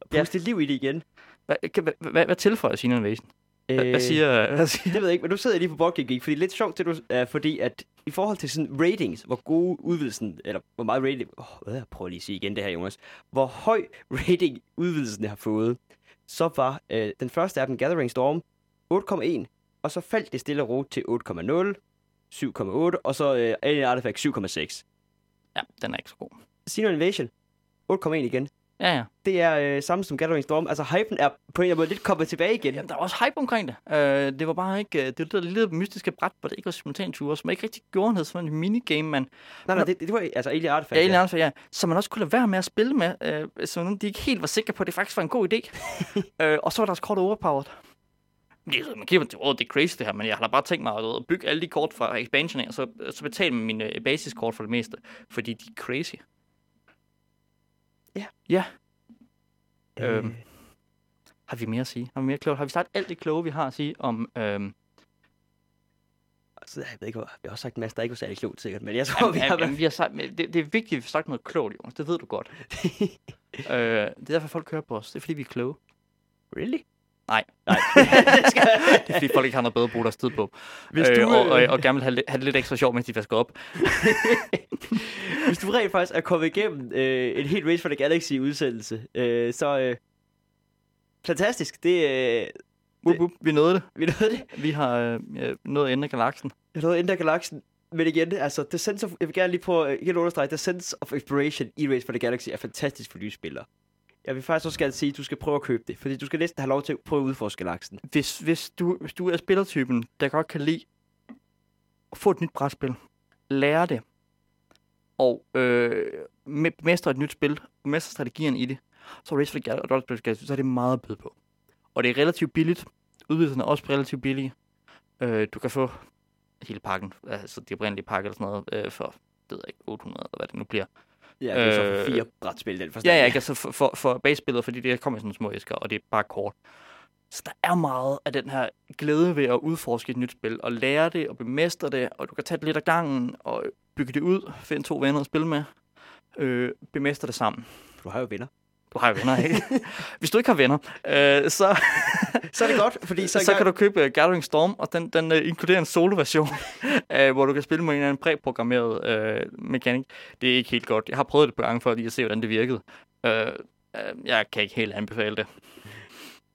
puste liv i det igen. hvad, hvad, hvad, hvad tilføjer Sino Invasion? Hvad, hvad siger... Hvad siger Det ved jeg ikke, men nu sidder jeg lige på Board Geek, fordi det er lidt sjovt, det du, uh, fordi at i forhold til sådan ratings, hvor gode udvidelsen, eller hvor meget rating, oh, hvad, jeg prøver lige at sige igen det her, Jonas, hvor høj rating udvidelsen har fået, så var uh, den første af dem, Gathering Storm, 8,1, og så faldt det stille og roligt til 8,0, 7,8, og så uh, Alien Artifact 7,6. Ja, den er ikke så god. Sino Invasion, 8,1 igen. Ja, ja. Det er øh, samme som Gathering Storm. Altså, hypen er på en eller anden måde lidt kommet tilbage igen. Jamen, der var også hype omkring det. Øh, det var bare ikke... øh, Det var det der lille mystiske bræt, hvor det ikke var simultanture, som ikke rigtig gjorde noget som en minigame, man... Nej, nej, det, det var altså Alien Artifact. Ja, egentlig ja. ja. Som man også kunne lade være med at spille med, øh, så de ikke helt var sikre på, at det faktisk var en god idé. øh, og så var deres kort overpowered. Det, er- man kigger til, oh, det er crazy det her, men jeg har da bare tænkt mig at, at bygge alle de kort fra expansion af, og så, så betale med mine øh, basiskort for det meste, fordi de er crazy. Ja. Ja. Øh, Øhm, Har vi mere at sige? Har vi mere klogt? Har vi sagt alt det kloge, vi har at sige om... Øhm, så jeg ved ikke, hvor, vi har også sagt en masse, der ikke var særlig klogt sikkert, men jeg tror, Jamen, vi har jamen, vi har sagt, det, det er vigtigt, at vi har sagt noget klogt, Jonas. Det ved du godt. øh, det er derfor, folk kører på os. Det er, fordi vi er kloge. Really? Nej. Nej. Det er, fordi folk ikke har noget bedre at bruge deres tid på. Hvis øh, du, og, og, øh, og gerne vil have, det- have det lidt ekstra sjovt, mens de vasker op. Hvis du rent faktisk er kommet igennem øh, en helt Race for the Galaxy-udsendelse, øh, så øh, fantastisk. Det, øh, Wup, wup, vi nåede det. vi nåede det. Vi har øh, øh, nået enden af galaksen. Jeg nåede Ender Galaxen. Men igen, altså, the sense of, jeg vil gerne lige prøve at understrege, The Sense of Exploration i Race for the Galaxy er fantastisk for nye spillere. Jeg vil faktisk også gerne sige, at du skal prøve at købe det, fordi du skal næsten have lov til at prøve at udforske galaksen. Hvis, hvis, du, hvis du er spillertypen, der godt kan lide at få et nyt brætspil, lære det, og øh, mestre et nyt spil, mestre strategierne i det, så er Race for the og Rollespil så er det meget at byde på. Og det er relativt billigt. Udvidelserne er også relativt billige. Øh, du kan få hele pakken, altså de oprindelige pakke eller sådan noget, øh, for, det ved jeg ikke, 800 eller hvad det nu bliver. Ja, det er så for Øh, fire brætspil, den forstand. Ja, ja, ikke? Altså for, for, for basespillet, fordi det kommer i sådan små æsker, og det er bare kort. Så der er meget af den her glæde ved at udforske et nyt spil, og lære det, og bemestre det, og du kan tage det lidt af gangen, og bygge det ud, finde to venner at spille med, øh, bemestre det sammen. Du har jo venner. Du har jo venner, ikke? Hvis du ikke har venner, øh, så, Så er det godt, fordi så, så, så kan du købe uh, Gathering Storm, og den, den uh, inkluderer en solo-version, uh, hvor du kan spille med en eller anden præprogrammeret uh, mekanik. Det er ikke helt godt. Jeg har prøvet det på gange for lige at se, hvordan det virkede. Uh, uh, jeg kan ikke helt anbefale det.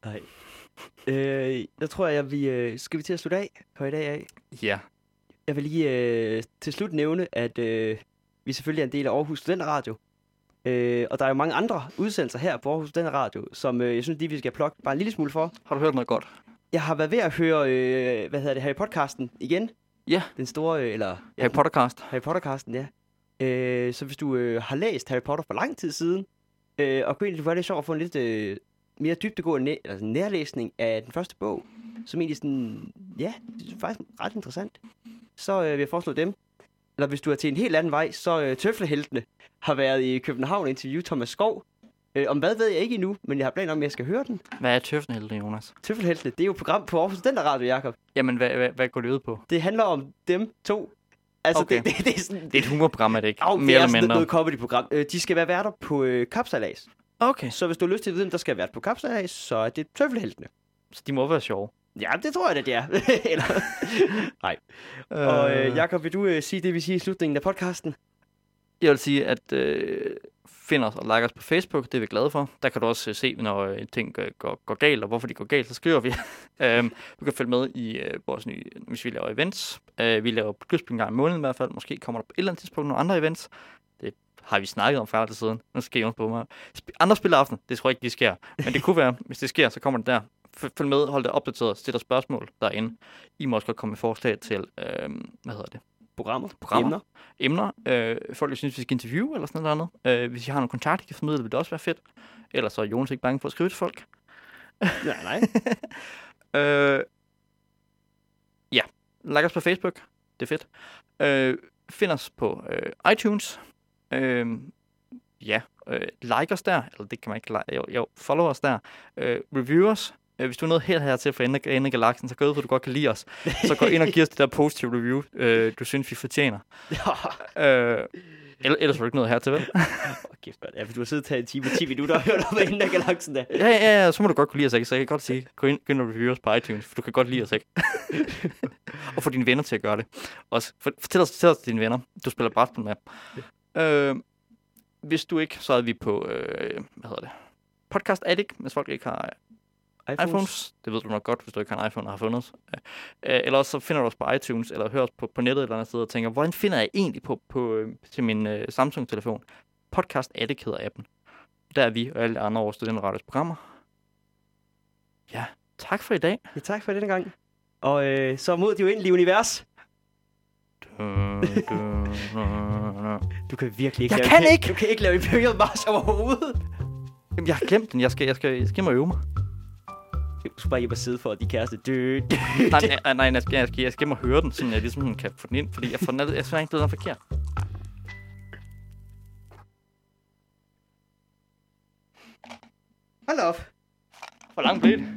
Nej. Øh, jeg tror, jeg vi øh, skal vi til at slutte af på i dag af. Ja. Jeg vil lige øh, til slut nævne, at øh, vi selvfølgelig er en del af Aarhus Studenter Radio. Øh, og der er jo mange andre udsendelser her på Aarhus Studenter Radio, som øh, jeg synes lige, vi skal plukke bare en lille smule for. Har du hørt noget godt? Jeg har været ved at høre, øh, hvad hedder det, Harry Podcasten igen. Ja. Den store, øh, eller... Ja, Harry Pottercast. Harry Pottercasten, ja. Øh, så hvis du øh, har læst Harry Potter for lang tid siden, øh, og kunne egentlig være lidt sjovt at få en lidt øh, mere dybdegående næ- altså nærlæsning af den første bog, som egentlig sådan, ja, det er faktisk ret interessant, så øh, vil jeg foreslå dem. Eller hvis du er til en helt anden vej, så øh, Tøfleheltene har været i København og interviewet Thomas Skov. Øh, om hvad ved jeg ikke endnu, men jeg har planer om, at jeg skal høre den. Hvad er tøftenhelte, Jonas? Tøffelheltene, det er jo et program på Aarhus Radio, Jacob. Jamen, hvad, hvad, hvad går det ud på? Det handler om dem to. Altså, Okay. det, det, det, er sådan, Det er et humorprogram, er det ikke? Au, Mere det er eller mindre. noget comedy-program. Øh, de skal være værter på øh, kapsalas. Okay, Så hvis du har lyst til at vide, om der skal være vært på kapsalas, så er det tøffelheltene. så de må være sjove. Ja, det tror jeg, det er. Eller... Nej. Og øh, Jacob, vil du øh, sige det, vi siger i slutningen af podcasten? Jeg vil sige, at øh, find os og like os på Facebook, det er vi glade for. Der kan du også øh, se, når øh, ting går, går, går galt, og hvorfor de går galt, så skriver vi. øhm, du kan følge med i øh, vores nye, hvis vi laver events. Øh, vi laver klubspil en gang i måneden i hvert fald. Måske kommer der på et eller andet tidspunkt nogle andre events. Det har vi snakket om før til siden. Nu skal jeg på mig. Sp- andre spilleaften, det tror jeg ikke, de sker. Men det kunne være, hvis det sker, så kommer det der. Følg med, hold det opdateret, stil dig spørgsmål derinde. I må også godt komme med forslag til, øh, hvad hedder det? Programmer? Programmer. Emner? emner, øh, folk, der synes, vi skal interviewe eller sådan noget andet. Øh, hvis I har nogle kontakter, I kan formidle, vil det også være fedt. Ellers så er Jonas ikke bange for at skrive til folk. Nej, nej. Øh, ja, like os på Facebook. Det er fedt. Øh, find os på øh, iTunes. Øh, ja, øh, like os der. Eller det kan man ikke like. Jo, jo follow os der. Øh, review os. Øh, hvis du er noget helt her til for ende ende af galaksen, så gå ud, for du godt kan lide os. Så gå ind og giv os det der positive review, øh, du synes, vi fortjener. Øh, ellers, var du ikke noget her til, vel? Åh, kæft, mand. Ja, for du har siddet og taget en time og 10 minutter og hørt om inden af galaksen der. Ja, ja, ja, så må du godt kunne lide os, ikke? Så jeg kan godt sige, gå ind, gå ind og review os på iTunes, for du kan godt lide os, ikke? og få dine venner til at gøre det. Også, for, fortæl os, fortæl os til dine venner, du spiller brætspil med. Øh, hvis du ikke, så er vi på, øh, hvad hedder det? Podcast Addict, hvis folk ikke har iPhones. iPhones. Det ved du nok godt, hvis du ikke har en iPhone og har fundet os. Øh, eller også så finder du os på iTunes, eller hører os på, på nettet et eller andet sted, og tænker, hvordan finder jeg egentlig på, på øh, til min øh, Samsung-telefon? Podcast Addict hedder appen. Der er vi og alle andre over Studenteradios programmer. Ja, tak for i dag. Ja, tak for denne gang. Og øh, så mod det uendelige univers. Du kan virkelig ikke Jeg lave kan ikke! Du kan ikke lave Imperial March overhovedet. Jamen, jeg har glemt den. Jeg skal, jeg skal, jeg skal og øve mig. Du skal bare hjem og sidde for de kæreste. Dø, dø. Nej, nej, nej, jeg skal, jeg skal, jeg skal hjem og høre den, så jeg ligesom kan få den ind, fordi jeg får den, jeg synes ikke, det er noget forkert. Hold op. Hvor langt blev det?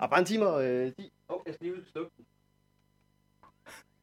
Og bare en time og... Øh, de... oh, jeg